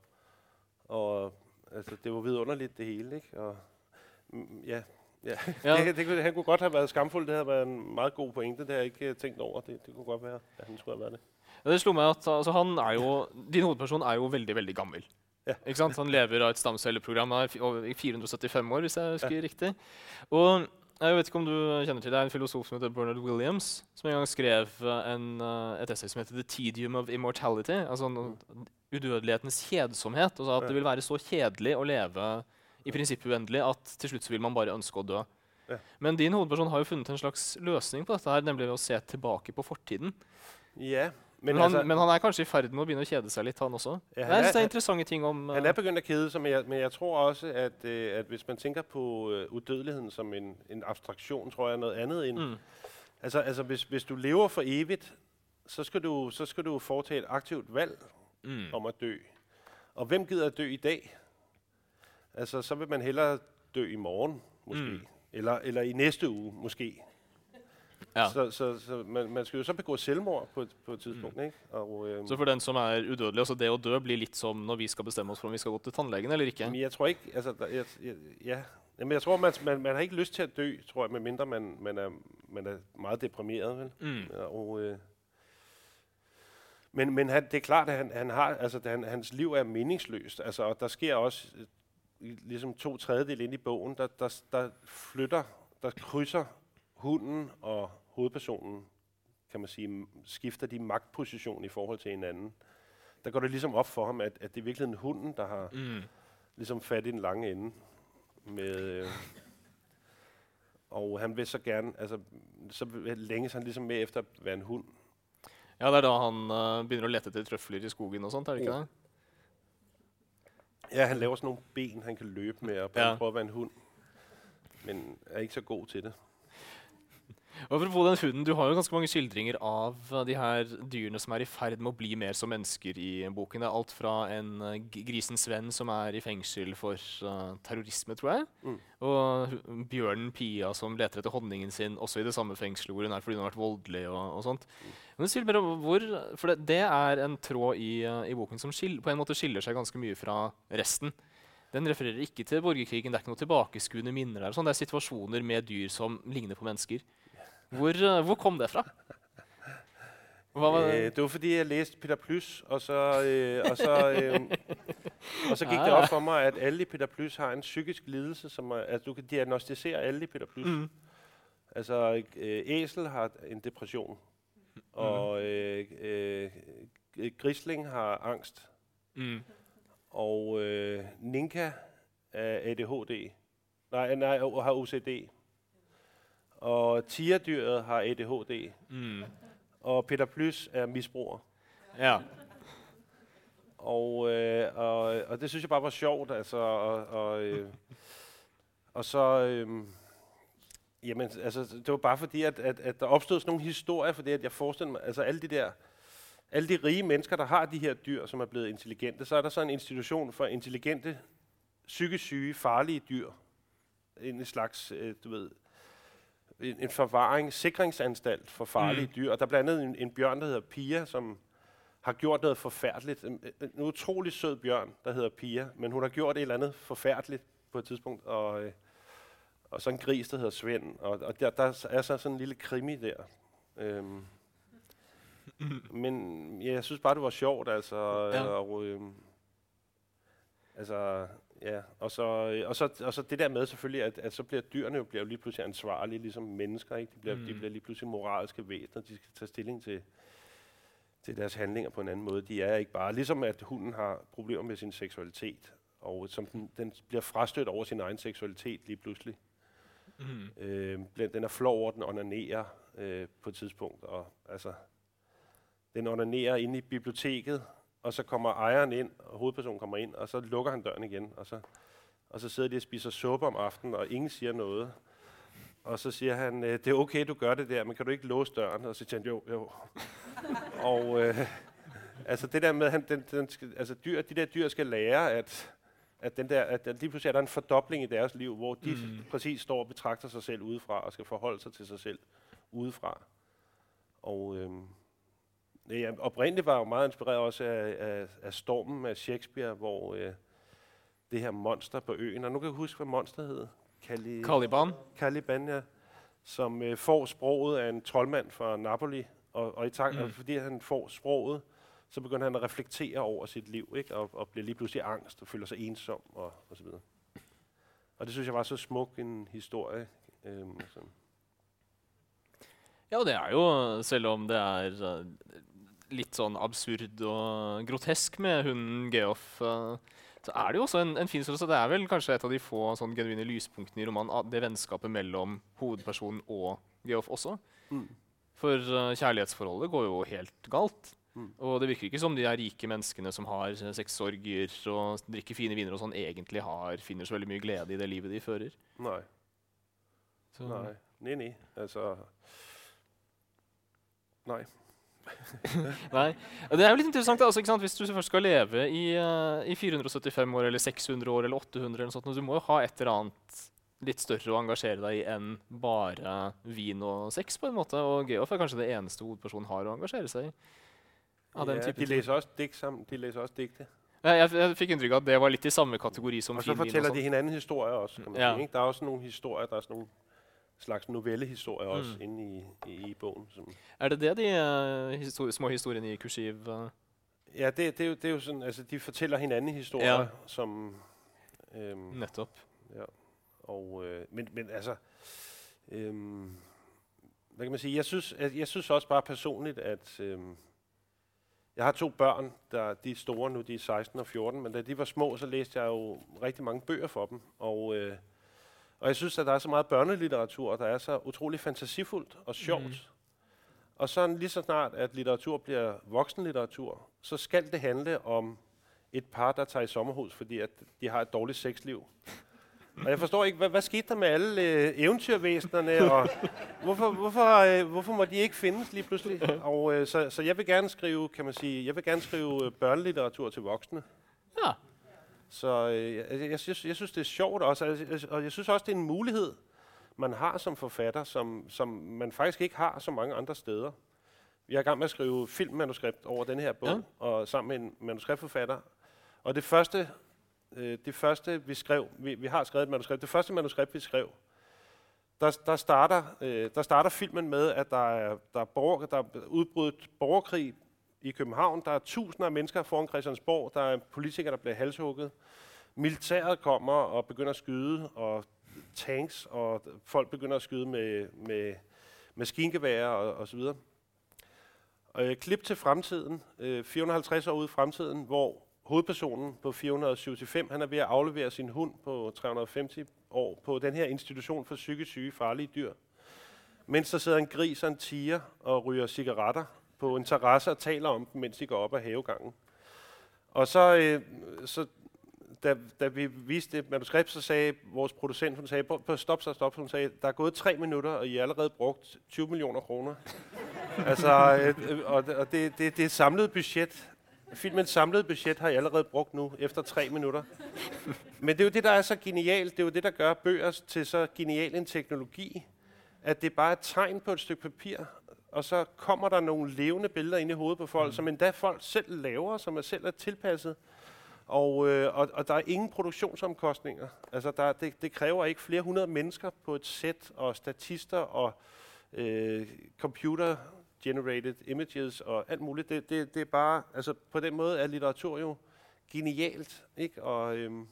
og altså, det var vidunderligt det hele. Ikke? Og, mm, ja, ja. ja. det, det, det, han kunne godt have været skamfuld. Det havde været en meget god pointe. Det har jeg ikke tænkt over. Det, det kunne godt være, at han skulle have været det. Ja, det slo meg at altså, han er jo, Din hovedperson er jo veldig veldig gammel. Ja. Ikke sant? Han lever av et stamcelleprogram i 475 år, hvis jeg husker ja. riktig. Og jeg vet ikke om du kjenner til det, er en filosof som heter Bernard Williams, som en gang skrev en, eh, et essay som heter 'The Tedium of Immortality'. altså Udødelighetens kjedsomhet. Altså at det vil være så kjedelig å leve i prinsippet uendelig at til slutt så vil man bare ønske å dø. Ja. Men din hovedperson har jo funnet en slags løsning på dette, her, nemlig ved å se tilbake på fortiden. Ja, men, men, han, altså, men, han, er kanskje i ferd med å begynne å kjede seg litt, han også? Ja, han, er, det er interessante ting om... Han er begynt å kede seg, men jeg, men jeg tror også, at, uh, at hvis man tenker på uh, udødeligheden som en, en abstraktion, tror jeg er noe annet enn... Mm. Altså, altså hvis, hvis, du lever for evigt, så skal du, så skal du foretage et aktivt valg mm. om å dø. Og hvem gider å dø i dag? Altså, så vil man heller dø i morgen, måske. Mm. Eller, eller i neste uge, måske. Ja. Så, så, så man, man, skal jo så begå selvmord på, på et tidspunkt. Mm. Ikke? Og, um, så for den som er udødelig, altså det å dø blir litt som når vi skal bestemme oss for om vi skal gå til tannlegen eller ikke? Men jeg tror ikke, altså, jeg, jeg, ja, men jeg tror, man, man, man har ikke lyst til å dø, tror jeg, med mindre man, man, er, man er meget deprimeret. Vel? Mm. Og, øh, men men han, det er klart, at han, han har, altså, han, hans liv er meningsløst. Altså, og der sker også ligesom to tredjedel ind i bogen, der, der, der flytter, der krydser hunden og hovedpersonen, kan man sige, skifter de magtposition i forhold til hinanden. Der går det ligesom op for ham, at, at det er virkelig hunden, der har mm. ligesom fat i den lange ende. Med, øh, og han vil så gerne, altså, så længes han ligesom med efter at være en hund. Ja, det er da han uh, begynner å lete etter trøfler i skogen og sånt, er det ikke det? Ja, han laver sådan nogle ben, han kan løbe med, og ja. prøve at være en hund. Men er ikke så god til det. Apropos den hunden, Du har jo ganske mange skildringer av de her dyrene som er i ferd med å bli mer som mennesker i boken. Det er alt fra en uh, grisens venn som er i fengsel for uh, terrorisme, tror jeg. Mm. Og bjørnen Pia som leter etter honningen sin, også i det samme fengselet hvor hun er fordi hun har vært voldelig. og, og sånt. Mm. Men mer, hvor, for det, det, er en tråd i, uh, i boken som skil, på en måte skiller seg ganske mye fra resten. Den refererer ikke til borgerkrigen. Det er ikke noe tilbakeskuende minner. der. Sånn. Det er situasjoner med dyr som ligner på mennesker. Hvor, uh, hvor kom det fra? Hva var det? Eh, det var fordi jeg leste Peter Plys, og så, øh, og så, øh, og så gikk ah, det opp for meg at alle i Peter Plys har en psykisk lidelse. Som er, altså, du kan diagnostisere alle i Peter Plys. Mm. Altså, øh, æsel har en depresjon. Mm. Og øh, øh, grisling har angst. Mm. Og øh, Ninka er ADHD. Nej, nej, har OCD. Og tigerdyret har ADHD. Mm. Og Peter Plys er misbruger. Ja. Og, øh, og, og det synes jeg bare var sjovt. Altså, og, og, øh, og så... Øh, jamen, altså, det var bare fordi, at, at, at der opstod sådan nogle historier, fordi at jeg forestiller mig, altså alle de der, alle de rige mennesker, der har de her dyr, som er blevet intelligente, så er der så en institution for intelligente, psykisk syge, farlige dyr. En slags, øh, du ved, en, en forvaring, sikringsanstalt for farlige mm. dyr. Og der er blandt andet en, en bjørn, der hedder Pia, som har gjort noget forfærdeligt. En, en utrolig sød bjørn, der hedder Pia, men hun har gjort et eller andet forfærdeligt på et tidspunkt. Og, øh, og så en gris, der hedder Svend. Og, og der, der er så sådan en lille krimi der. Øhm, men ja, jeg synes bare, det var sjovt, altså. Ja. Og, øh, altså, Ja, og så, og, så, og så det der med selvfølgelig, at, at så bliver dyrene jo, bliver jo lige pludselig ansvarlige, ligesom mennesker. Ikke? De, bliver, mm. de bliver lige pludselig moralske væsener. De skal tage stilling til, til deres handlinger på en anden måde. De er ikke bare, ligesom at hunden har problemer med sin seksualitet, og som den, den bliver frastødt over sin egen seksualitet lige pludselig. Mm. Øh, den er flov over, den onanerer øh, på et tidspunkt. Og, altså, den onanerer inde i biblioteket, og så kommer ejeren ind, og hovedpersonen kommer ind, og så lukker han døren igen, og så, og så sidder de og spiser suppe om aftenen, og ingen siger noget. Og så siger han, øh, det er okay, du gør det der, men kan du ikke låse døren? Og så siger han, jo, jo. og øh, altså det der med, han, den, den skal, altså dyr, de der dyr skal lære, at At, den der, at lige pludselig er der en fordobling i deres liv, hvor de mm. præcis står og betragter sig selv udefra og skal forholde sig til sig selv udefra. Og øhm, ja, oprindeligt var jeg jo meget inspireret også af, af, af Stormen af Shakespeare, hvor øh, det her monster på øen, og nu kan jeg huske, hvad monster hed. Cali Caliban. Caliban, ja. Som øh, får sproget af en troldmand fra Napoli, og, og i takt, mm. fordi han får sproget, så begynder han at reflektere over sit liv, ikke? Og, og bliver lige pludselig angst og føler sig ensom og, og så videre. Og det synes jeg var så smuk en historie. Øhm, så. Ja, det er jo, selv om det er uh, litt sånn absurd og grotesk med hunden Geoff, uh, så er det jo også en, en fin størrelse. Det er vel kanskje et av de få sånn genuine lyspunktene i romanen, det vennskapet mellom hovedpersonen og Geoff også. Mm. For uh, kjærlighetsforholdet går jo helt galt. Mm. Og det virker ikke som de er rike menneskene som har sexsorger og drikker fine viner og sånn, egentlig har, finner så veldig mye glede i det livet de fører. Nei. Så. Nei. Nei, nei. Altså Nei. Nei. Det er jo litt interessant. Altså, Hvis du først skal leve i, uh, i, 475 år eller 600 år eller 800, eller sånt, du må jo ha et eller annet litt større å engasjere deg i enn bare vin og sex. på en måte. Og Geoff er kanskje det eneste hovedpersonen har å engasjere seg i. Ja, de leser også dikt sammen. De leser også digte. Ja, jeg, jeg fikk inntrykk av at det var litt i samme kategori som Og så forteller de hinanden historier også. Kan man ja. sige, ikke? Der er også noen historier, der er sådan nogle slags novellehistorier mm. også inde i, i, i bogen. Som er det det, de uh, histori små historiene i kursiv uh? Ja, det, det, er jo, det er jo sådan, altså de fortæller hinanden historier, ja. som... Øhm, Netop. Ja, og, øh, men, men altså... Øhm, hvad kan man sige? Jeg synes, jeg, jeg synes også bare personligt, at... Øhm, jeg har to børn, der de er store nu, de er 16 og 14, men da de var små, så læste jeg jo rigtig mange bøger for dem. Og, øh, og jeg synes, at der er så meget børnelitteratur, der er så utrolig fantasifuldt og sjovt. Mm. Og så lige så snart, at litteratur bliver voksenlitteratur, så skal det handle om et par, der tager i sommerhus, fordi at de har et dårligt sexliv. Og jeg forstår ikke, hvad, hvad skete der med alle øh, eventyrvæsenerne, og hvorfor, hvorfor, øh, hvorfor må de ikke findes lige pludselig? Og, øh, så, så jeg vil gerne skrive, kan man sige, jeg vil gerne skrive øh, børnelitteratur til voksne. Så øh, jeg, jeg, synes, jeg synes, det er sjovt også, og jeg, og jeg synes også, det er en mulighed, man har som forfatter, som, som man faktisk ikke har så mange andre steder. Jeg er i gang med at skrive filmmanuskript over den her bog, ja. og sammen med en manuskriptforfatter. Og det første, øh, det første vi skrev, vi, vi har skrevet et manuskript, det første manuskript, vi skrev, der, der, starter, øh, der starter filmen med, at der er, der er, borger, der er udbrudt borgerkrig i København. Der er tusinder af mennesker foran Christiansborg. Der er politikere, der bliver halshugget. Militæret kommer og begynder at skyde, og tanks, og folk begynder at skyde med, med maskingeværer og, og så videre. Og, øh, klip til fremtiden, øh, 450 år ude i fremtiden, hvor hovedpersonen på 475, han er ved at aflevere sin hund på 350 år på den her institution for psykisk syge farlige dyr. Mens der sidder en gris og en tiger og ryger cigaretter på en terrasse og taler om dem, mens de går op ad havegangen. Og så, øh, så da, da vi viste det manuskript, så sagde vores producent, hun sagde, på, stop, så stop, hun sagde, der er gået tre minutter, og I har allerede brugt 20 millioner kroner. altså, øh, og, og det, det, det er et samlet budget. Filmens samlede budget har jeg allerede brugt nu, efter tre minutter. Men det er jo det, der er så genialt. Det er jo det, der gør bøger til så genial en teknologi, at det er bare et tegn på et stykke papir, og så kommer der nogle levende billeder ind i hovedet på folk, mm. som endda folk selv laver, som er selv er tilpasset. Og, øh, og, og der er ingen produktionsomkostninger. Altså, der, det, det kræver ikke flere hundrede mennesker på et sæt, og statister og øh, computer-generated images og alt muligt. Det, det, det er bare, altså på den måde er litteratur jo genialt, ikke? Og, øhm,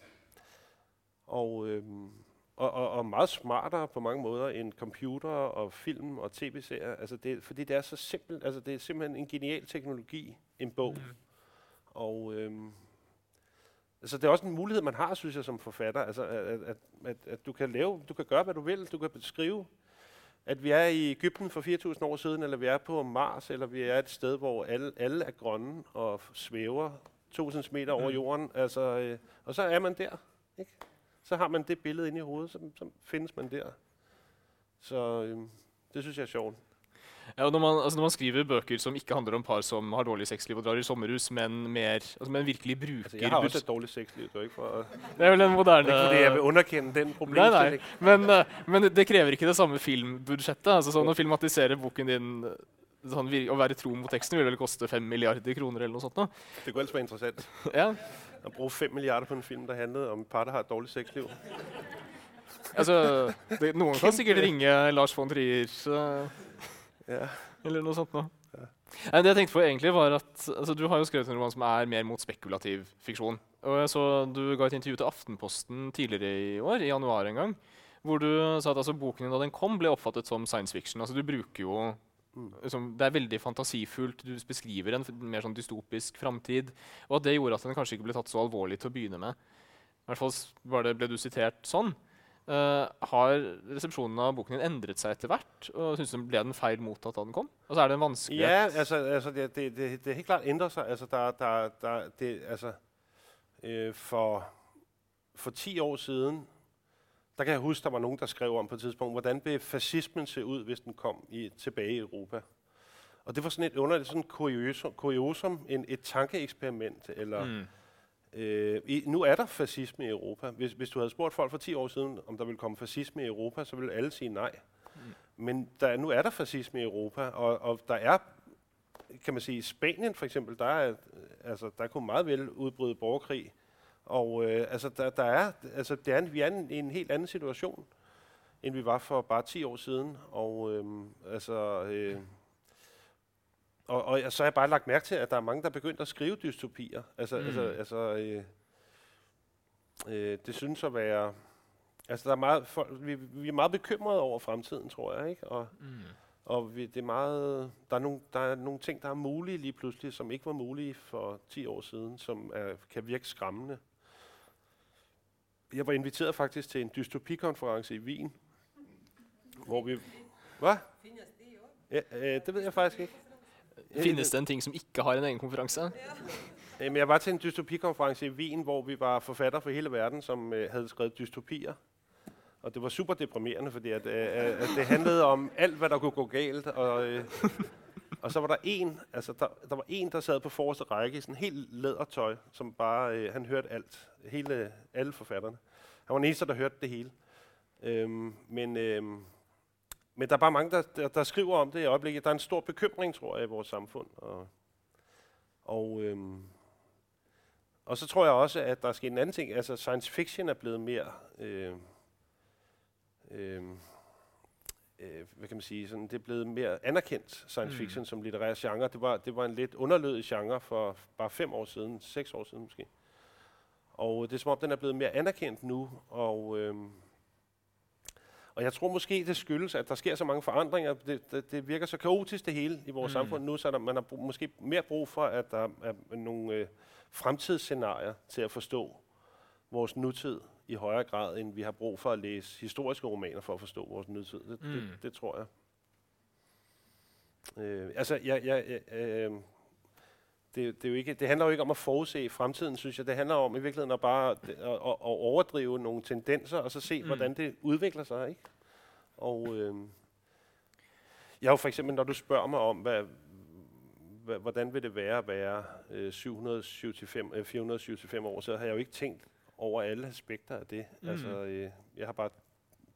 og øhm, og, og, og meget smartere på mange måder end computer og film og tv-serier. Altså det, fordi det er så simpelt. Altså det er simpelthen en genial teknologi, en bog. Mm. Og øhm, altså det er også en mulighed, man har, synes jeg, som forfatter. Altså at, at, at, at du kan lave, du kan gøre, hvad du vil. Du kan skrive, at vi er i Ægypten for 4.000 år siden, eller vi er på Mars, eller vi er et sted, hvor alle, alle er grønne og svæver 2.000 meter over mm. jorden. Altså, øh, og så er man der. Ikke? Så har man det billede inde i hovedet, så, så findes man der. Så øhm, det synes jeg er sjovt. Ja, og når man, altså når man skriver bøker som ikke handler om par som har dårlig sexliv og drar i sommerhus, men, mer, altså, men virkelig bruker Altså, jeg har også et dårligt sexliv, så ikke for Det er vel en moderne ikke fordi jeg vil underkende den problemstilling. nei. Men, eh, men det krever ikke det samme filmbudsjettet. Altså, sånn, å filmatisere boken din eh, sånn, Å være tro mot teksten vil vel koste fem milliarder kroner eller noe sånt. nå. Det kunne ellers være interessant Ja. At bruge 5 milliarder på en film, der handlede om et par, der har et dårligt sexliv. Altså, det, noen kan sikkert ringe Lars von Trier så, Ja. eller noe sånt. nå. Nei, det jeg tenkte på egentlig var at altså, Du har jo skrevet en roman som er mer mot spekulativ fiksjon. Og jeg så Du ga et intervju til Aftenposten tidligere i år, i januar en gang, hvor du sa at altså, boken din da den kom, ble oppfattet som science fiction. Altså, du bruker jo liksom, Det er veldig fantasifullt. Du beskriver en mer sånn dystopisk framtid. Og at det gjorde at den kanskje ikke ble tatt så alvorlig til å begynne med. I hvert fall var det, ble du sitert sånn. Eh, har resepsjonen av boken din endret seg etter hvert? Og synes du Ble den feil mottatt da den kom? Altså Er det en vanskelighet? Ja, altså, altså det, det, det, det helt klart ændrer sig. Altså, der, der, der, det, altså, øh, for, for 10 år siden, der kan jeg huske, der var nogen, der skrev om på et tidspunkt, hvordan vil fascismen se ud, hvis den kom i, tilbage i Europa. Og det var sådan et underligt sådan kuriosum, kuriosum en, et tankeeksperiment, eller Mm. Øh, i, nu er der fascisme i Europa. Hvis, hvis du havde spurgt folk for 10 år siden, om der ville komme fascisme i Europa, så ville alle sige nej. Mm. Men der, nu er der fascisme i Europa, og, og der er, kan man sige, i Spanien for eksempel, der er, altså, der kunne meget vel udbryde borgerkrig. Og øh, altså, der, der er, altså, det er, en- vi er en, i en helt anden situation, end vi var for bare 10 år siden. Og øh, altså... Øh, og, og så har jeg bare lagt mærke til, at der er mange, der er begyndt at skrive dystopier. Altså, mm. altså, altså øh, øh, det synes at være... Altså, der er meget, folk, vi, vi er meget bekymrede over fremtiden, tror jeg, ikke? Og, Mm. og vi, det er meget, der, er nogle, der er nogle ting, der er mulige lige pludselig, som ikke var mulige for 10 år siden, som er, kan virke skræmmende. Jeg var inviteret faktisk til en dystopikonference i Wien, hvor vi... Hvad? Ja, øh, det ved jeg faktisk ikke. Finnes det en ting som ikke har en egen konferanse? Jamen, jeg var til en dystopikonference i Wien, hvor vi var forfattere fra hele verden, som øh, havde skrevet dystopier. Og det var super deprimerende, fordi at, øh, øh, at det handlede om alt, hvad der kunne gå galt. Og, øh, og så var der en, altså der, der var en, der sad på forreste række i sådan helt lædertøj, som bare, øh, han hørte alt. Hele, alle forfatterne. Han var den eneste, der hørte det hele. Øhm, men, øhm, men der er bare mange, der, der, der skriver om det i øjeblikket. Der er en stor bekymring, tror jeg, i vores samfund. Og, og, øhm, og så tror jeg også, at der er sket en anden ting. Altså science fiction er blevet mere... Øh, øh, øh, hvad kan man sige, sådan, det er blevet mere anerkendt science Mm. fiction mm. som litterær genre. Det var, det var en lidt underlødig genre for bare fem år siden, seks år siden måske. Og det er som om, den er blevet mere anerkendt nu, og, øhm, og jeg tror måske, det skyldes, at der sker så mange forandringer. Det, det, det virker så kaotisk det hele i vores mm. samfund nu, så der, man har brug, måske mere brug for, at der er nogle øh, fremtidsscenarier til at forstå vores nutid i højere grad, end vi har brug for at læse historiske romaner for at forstå vores nutid. Det, mm. Det, det tror jeg. Øh, altså, jeg, jeg, jeg, øh, det, det, er jo ikke, det handler jo ikke om at forudse fremtiden, synes jeg. Det handler om i virkeligheden at bare at, at, at overdrive nogle tendenser, og så se, Mm. hvordan det udvikler sig. Ikke? Og øh, jeg jo for eksempel, når du spørger mig om, hvad, hvordan vil det være at være øh, 775, øh, 475 år, så har jeg jo ikke tænkt over alle aspekter af det. Mm. Altså, øh, jeg har bare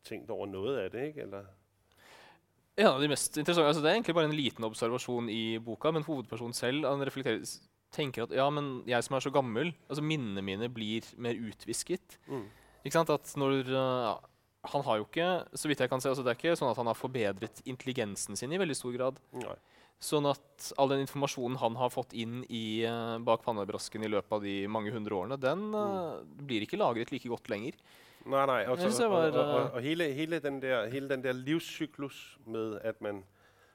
tænkt over noget af det, ikke? Eller, En av de mest interessante, altså Det er egentlig bare en liten observasjon i boka, men hovedpersonen selv han reflekterer, tenker at ja, men jeg som er så gammel, altså minnene mine blir mer utvisket. mm. Ikke sant? At når uh, Han har jo ikke, så vidt jeg kan se, altså det er ikke sånn at han har forbedret intelligensen sin i veldig stor grad. Nej. Sånn at all den informasjonen han har fått inn i, uh, bak pannebrasken i løpet av de mange hundre årene, den uh, blir ikke lagret like godt lenger. Nej, nej. Og, Jeg synes, så, det var og, og, og, øh, og hele, hele, den der, hele den der livscyklus med, at man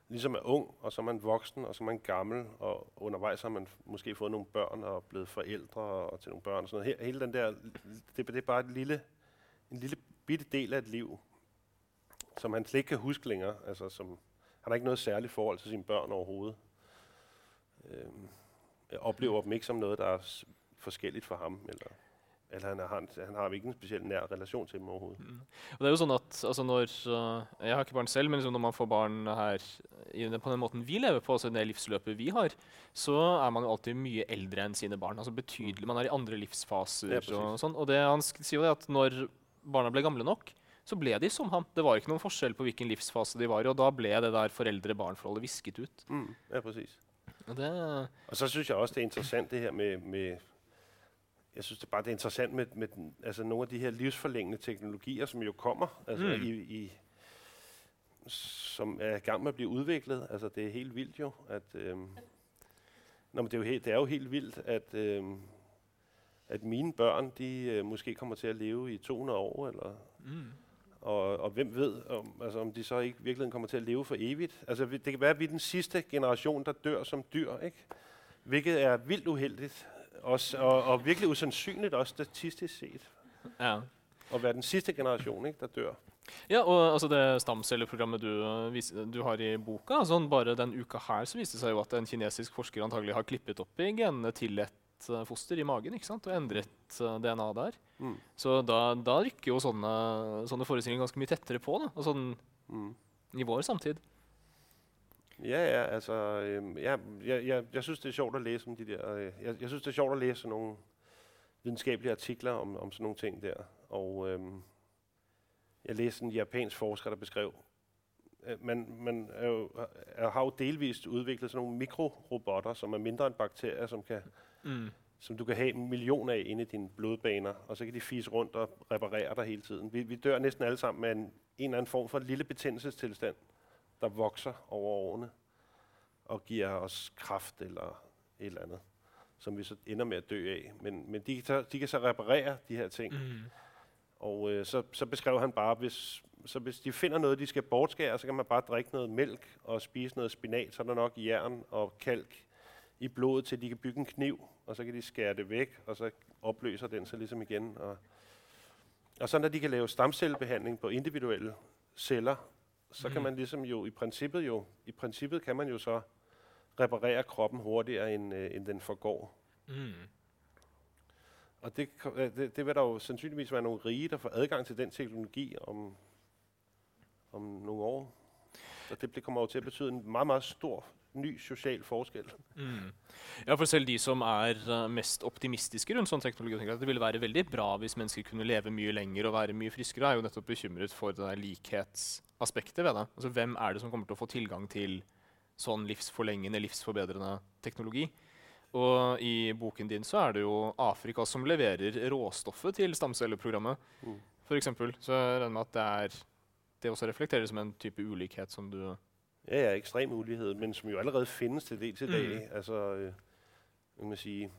ligesom er ung, og så er man voksen, og så er man gammel, og undervejs har man måske fået nogle børn og blevet forældre og til nogle børn og sådan noget. He- Hele den der, det, det er bare et lille, en lille bitte del af et liv, som han slet ikke kan huske længere. Altså, som, har ikke noget særligt forhold til sine børn overhovedet. Øhm, jeg oplever dem ikke som noget, der er forskelligt for ham. Eller, eller han, har, han, han har ikke en specielt nær relation til dem overhovedet. Mm. Og det er jo sånn at altså når, uh, Jeg har ikke barn selv, men liksom når man får barn her i, på den måten vi lever på, altså det livsløpet vi har, så er man jo alltid mye eldre enn sine barn. altså betydelig, Man er i andre livsfaser. Ja, og sånn, og det han sier jo det at når barna ble gamle nok, så ble de som ham. Det var ikke noen forskjell på hvilken livsfase de var i, og da ble det der foreldre-barn-forholdet visket ut. Mm, ja, præcis. Og, det, og så synes jeg også, det er interessant det her med, med jeg synes det bare det er interessant med, med den, altså nogle af de her livsforlængende teknologier, som jo kommer, altså mm. i, i, som er i gang med at blive udviklet. Altså det er helt vildt jo, at øhm, nå, men det, er jo helt, det er jo helt vildt, at, øhm, at mine børn, de øh, måske kommer til at leve i 200 år, eller mm. Og, og hvem ved, om, altså, om de så ikke virkelig kommer til at leve for evigt. Altså, det kan være, at vi er den sidste generation, der dør som dyr, ikke? Hvilket er vildt uheldigt, også, og, og virkelig usandsynligt også statistisk set. Ja. At være den sidste generation, ikke, der dør. Ja, og altså det stamcelleprogrammet du, du har i boka, altså bare den uka her så viste det seg jo at en kinesisk forsker antagelig har klippet opp i genene til et uh, foster i magen ikke sant? og endret eh, DNA der. Mm. Så da, da, rykker jo sånne, sånne forestillinger ganske mye tettere på da, altså, mm. i vår samtid. Ja, ja, altså, øh, ja, jeg, jeg, jeg synes, det er sjovt at læse om de der, øh, jeg, jeg synes, det er sjovt at læse nogle videnskabelige artikler om, om sådan nogle ting der, og øh, jeg læste en japansk forsker, der beskrev, øh, man, man er jo, er, har jo delvist udviklet sådan nogle mikrorobotter, som er mindre end bakterier, som kan mm. som du kan have en million af inde i dine blodbaner, og så kan de fise rundt og reparere dig hele tiden. Vi, vi dør næsten alle sammen med en, en eller anden form for lille betændelsestilstand, der vokser over årene og giver os kraft eller et eller andet, som vi så ender med at dø af. Men, men de, kan så, de kan så reparere de her ting. Mm. Og øh, så, så beskrev han bare, hvis, så hvis de finder noget, de skal bortskære, så kan man bare drikke noget mælk og spise noget spinat, så er der nok jern og kalk i blodet, til de kan bygge en kniv, og så kan de skære det væk, og så opløser den sig ligesom igen. Og, og så når de kan lave stamcellebehandling på individuelle celler, så mm. kan man ligesom jo i princippet jo, i princippet kan man jo så reparere kroppen hurtigere, end, øh, end den forgår. Mm. Og det, det, det vil der jo sandsynligvis være nogle rige, der får adgang til den teknologi om, om nogle år. Og det kommer jo til at betyde en meget, meget stor ny social forskel. Mm. Ja, for selv de som er uh, mest optimistiske rundt sånn teknologi, tenker at det ville være veldig bra hvis mennesker kunne leve mye lenger og være mye friskere, er jo nettopp bekymret for det der likhetsaspektet ved det. Altså, hvem er det som kommer til å få tilgang til sånn livsforlengende, livsforbedrende teknologi? Og i boken din så er det jo Afrika som leverer råstoffet til stamcelleprogrammet, mm. f.eks. Så jeg regner med at det, er, det også reflekterer som en type ulikhet som du Ja, ja, ekstrem ulighed, men som jo allerede findes til del til dag. Mm. Altså, øh, man sige,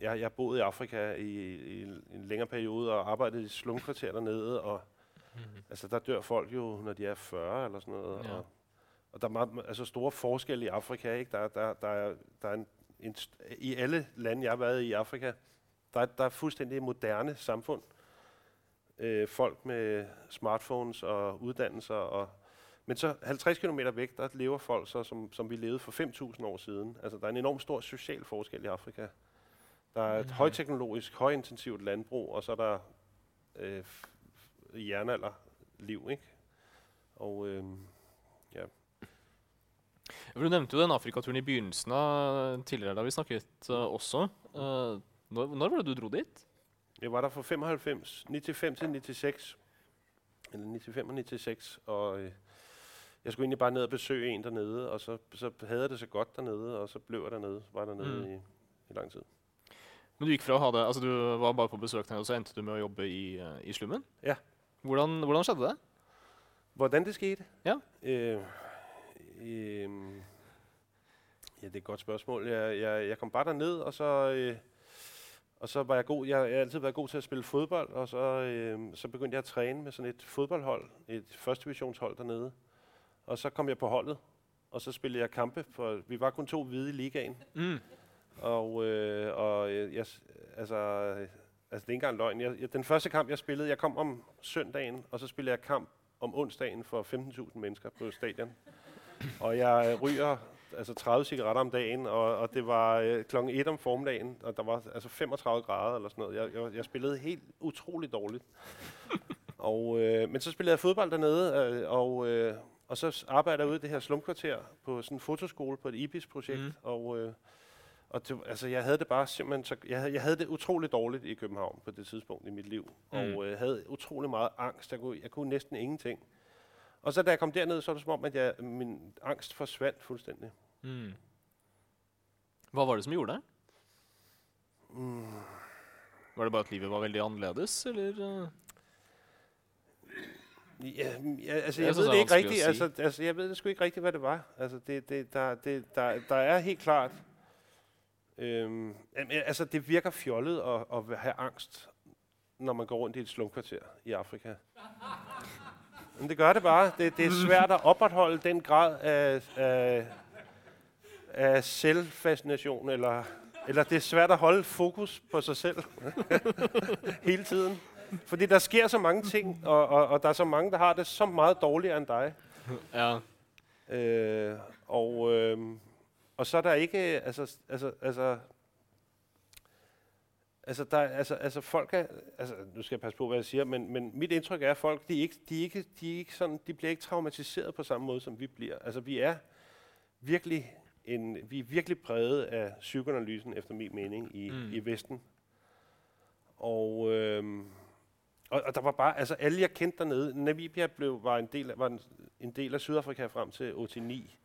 jeg, jeg boet i Afrika i, i en længere periode og arbejdet i slumkvarter dernede, og mm. altså, der dør folk jo, når de er 40 eller sådan noget. Ja. Og, og der er meget, altså store forskelle i Afrika. Ikke? Der, der, der, er, der er en, en, I alle lande, jeg har været i Afrika, der, der er fuldstændig moderne samfund. Øh, folk med smartphones og uddannelser og men så 50 km væk, der lever folk så, som, som vi levede for 5.000 år siden. Altså, der er en enorm stor social forskel i Afrika. Der er et mm. højteknologisk, højintensivt landbrug, og så er der øh, jernalderliv, ikke? Og øh, ja. Du nevnte jo den Afrikaturen i begynnelsen av tidligere, da vi snakket uh, også. Uh, når, når var det du dro dit? Jeg var der fra 95, 95 til 96. Eller 95 og 96, og... Øh, jeg skulle egentlig bare ned og besøge en dernede, og så, så havde jeg det så godt dernede, og så blev jeg dernede, var dernede mm. i, i lang tid. Men du gikk fra å ha det, altså du var bare på besøk der, og så endte du med å jobbe i, uh, i slummen? Ja. Hvordan, hvordan skjedde det? Hvordan det skete? Ja. Øh, øh, ja, det er et godt spørgsmål. Jeg, jeg, jeg kom bare derned, og så, øh, og så var jeg god. Jeg, har altid været god til at spille fodbold, og så, øh, så begyndte jeg at træne med sådan et fodboldhold, et første divisionshold dernede. Og så kom jeg på holdet, og så spillede jeg kampe, for vi var kun to hvide i ligaen. Mm. Og, øh, og jeg, altså, altså, det er ikke engang løgn. Jeg, jeg, den første kamp, jeg spillede, jeg kom om søndagen, og så spillede jeg kamp om onsdagen for 15.000 mennesker på stadion. Og jeg ryger altså 30 cigaretter om dagen, og, og det var øh, klokken 1 om formiddagen, og der var altså 35 grader eller sådan noget. Jeg, jeg, jeg spillede helt utroligt dårligt. og, øh, men så spillede jeg fodbold dernede, øh, og, øh, og så arbejdede jeg ude i det her slumkvarter på sådan en fotoskole på et IBIS-projekt, mm. og... Øh, og det, altså, jeg havde det bare simpelthen så, jeg, havde, jeg havde det utroligt dårligt i København på det tidspunkt i mit liv. Mm. Og øh, havde utrolig meget angst. Jeg kunne, jeg kunne næsten ingenting. Og så da jeg kom derned, så var det som om, at jeg, min angst forsvandt fuldstændig. Mm. Hva var det som gjorde det? Mm. Var det bare at livet var veldig annerledes, eller? Ja, ja, altså, Det er jeg så ved det ikke rigtigt. Altså, altså, jeg ved det sgu ikke rigtigt, hvad det var. Altså, det, det, der, det, der, der er helt klart... Øhm, altså, det virker fjollet at, at have angst, når man går rundt i et slumkvarter i Afrika. Men det gør det bare. Det, det er svært at opretholde den grad af, af, af selvfascination, eller, eller det er svært at holde fokus på sig selv hele tiden. Fordi der sker så mange ting, og, og, og der er så mange, der har det så meget dårligere end dig. Ja. Øh, og, øh, og så er der ikke, altså, altså, altså, altså, der, er- altså, altså folk er, altså, nu skal jeg passe på, hvad jeg siger, men, men mit indtryk er, at folk, de, er ikke, de, er ikke, de, er ikke sådan, de bliver ikke traumatiseret på samme måde, som vi bliver. Altså, vi er virkelig, en, vi er virkelig præget af psykoanalysen, efter min mening, i, Mm. mm. i Vesten. Og, øhm, og, og der var bare, altså alle jeg kendte dernede, Namibia blev, var, en del af, var en, en del af Sydafrika frem til 89.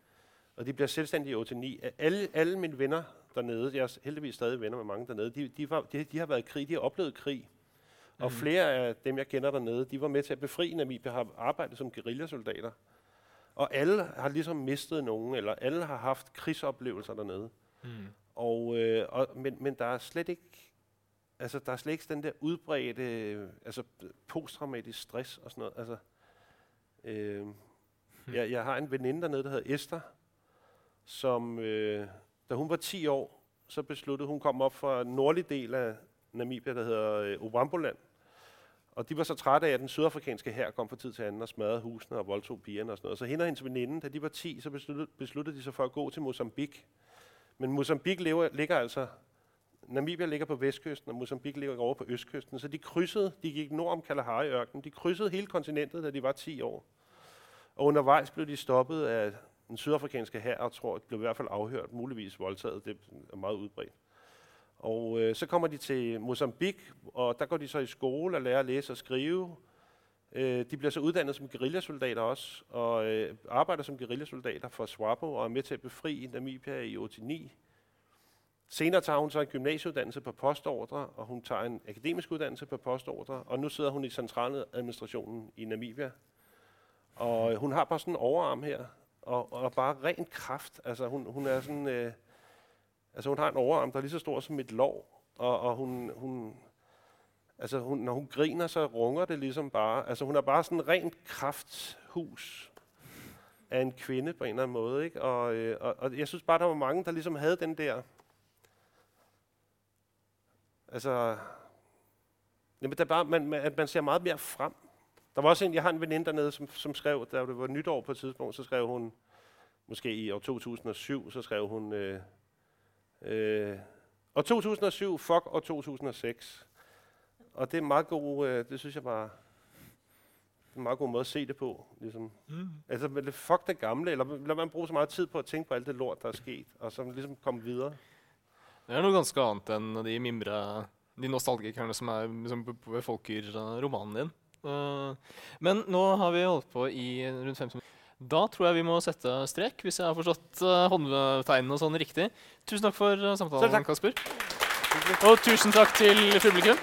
Og de bliver selvstændige i 89. Alle, alle mine venner dernede, jeg er heldigvis stadig venner med mange dernede, de, de, var, de, de har været i krig, de har oplevet krig. Og Mhm. flere af dem, jeg kender dernede, de var med til at befri Namibia, har arbejdet som guerillasoldater. Og alle har ligesom mistet nogen, eller alle har haft krigsoplevelser dernede. Mm. Og, øh, og, men, men der er slet ikke, altså der er slet ikke den der udbredte, altså posttraumatisk stress og sådan noget. Altså, øh, jeg, jeg har en veninde dernede, der hedder Esther, som, øh, da hun var 10 år, så besluttede hun kom op fra en nordlig del af Namibia, der hedder øh, Obamboland. Og de var så trætte af, at den sydafrikanske her kom fra tid til anden og smadrede husene og voldtog pigerne og sådan noget. Så hende og hendes veninde, da de var 10, så besluttede, besluttede de sig for at gå til Mozambique. Men Mozambique lever, ligger altså, Namibia ligger på vestkysten, og Mozambique ligger over på østkysten. Så de krydsede, de gik nord om Kalahari-ørkenen, de krydsede hele kontinentet, da de var 10 år. Og undervejs blev de stoppet af den sydafrikanske her, og tror, blev i hvert fald afhørt, muligvis voldtaget, det er meget udbredt. Og øh, så kommer de til Mozambique, og der går de så i skole og lærer at læse og skrive. Øh, de bliver så uddannet som guerillasoldater også, og øh, arbejder som guerillasoldater for SWAPO, og er med til at befri Namibia i 89. Senere tager hun så en gymnasieuddannelse på postordre, og hun tager en akademisk uddannelse på postordre, og nu sidder hun i centraladministrationen i Namibia. Og øh, hun har bare sådan en overarm her, og, og bare ren kraft. Altså hun, hun er sådan, øh, altså hun har en overarm, der er lige så stor som et lov, og, og hun, hun, altså hun, når hun griner, så runger det ligesom bare. Altså hun er bare sådan en rent krafthus af en kvinde på en eller anden måde, ikke? Og, øh, og, og jeg synes bare, der var mange, der ligesom havde den der, altså, jamen, der bare, man, man, at man ser meget mere frem. Der var også en, jeg har en veninde dernede, som, som skrev, da det var nytår på et tidspunkt, så skrev hun, måske i år 2007, så skrev hun, øh, øh, år 2007, fuck år 2006. Og det er meget god, øh, det synes jeg bare, det er en meget god måde at se det på. Ligesom. Mm. Altså, fuck det gamle, eller lad man bruge så meget tid på at tænke på alt det lort, der er sket, og så ligesom komme videre. Det er noe ganske annet enn de mimre De nostalgikerne som, er, som be- befolker romanen din. Eh, men nå har vi holdt på i rundt 15 minutter. Da tror jeg vi må sette strek, hvis jeg har forstått uh, håndtegnene og sånn riktig. Tusen takk for eh, samtalen. Kasper. Og tusen takk til publikum.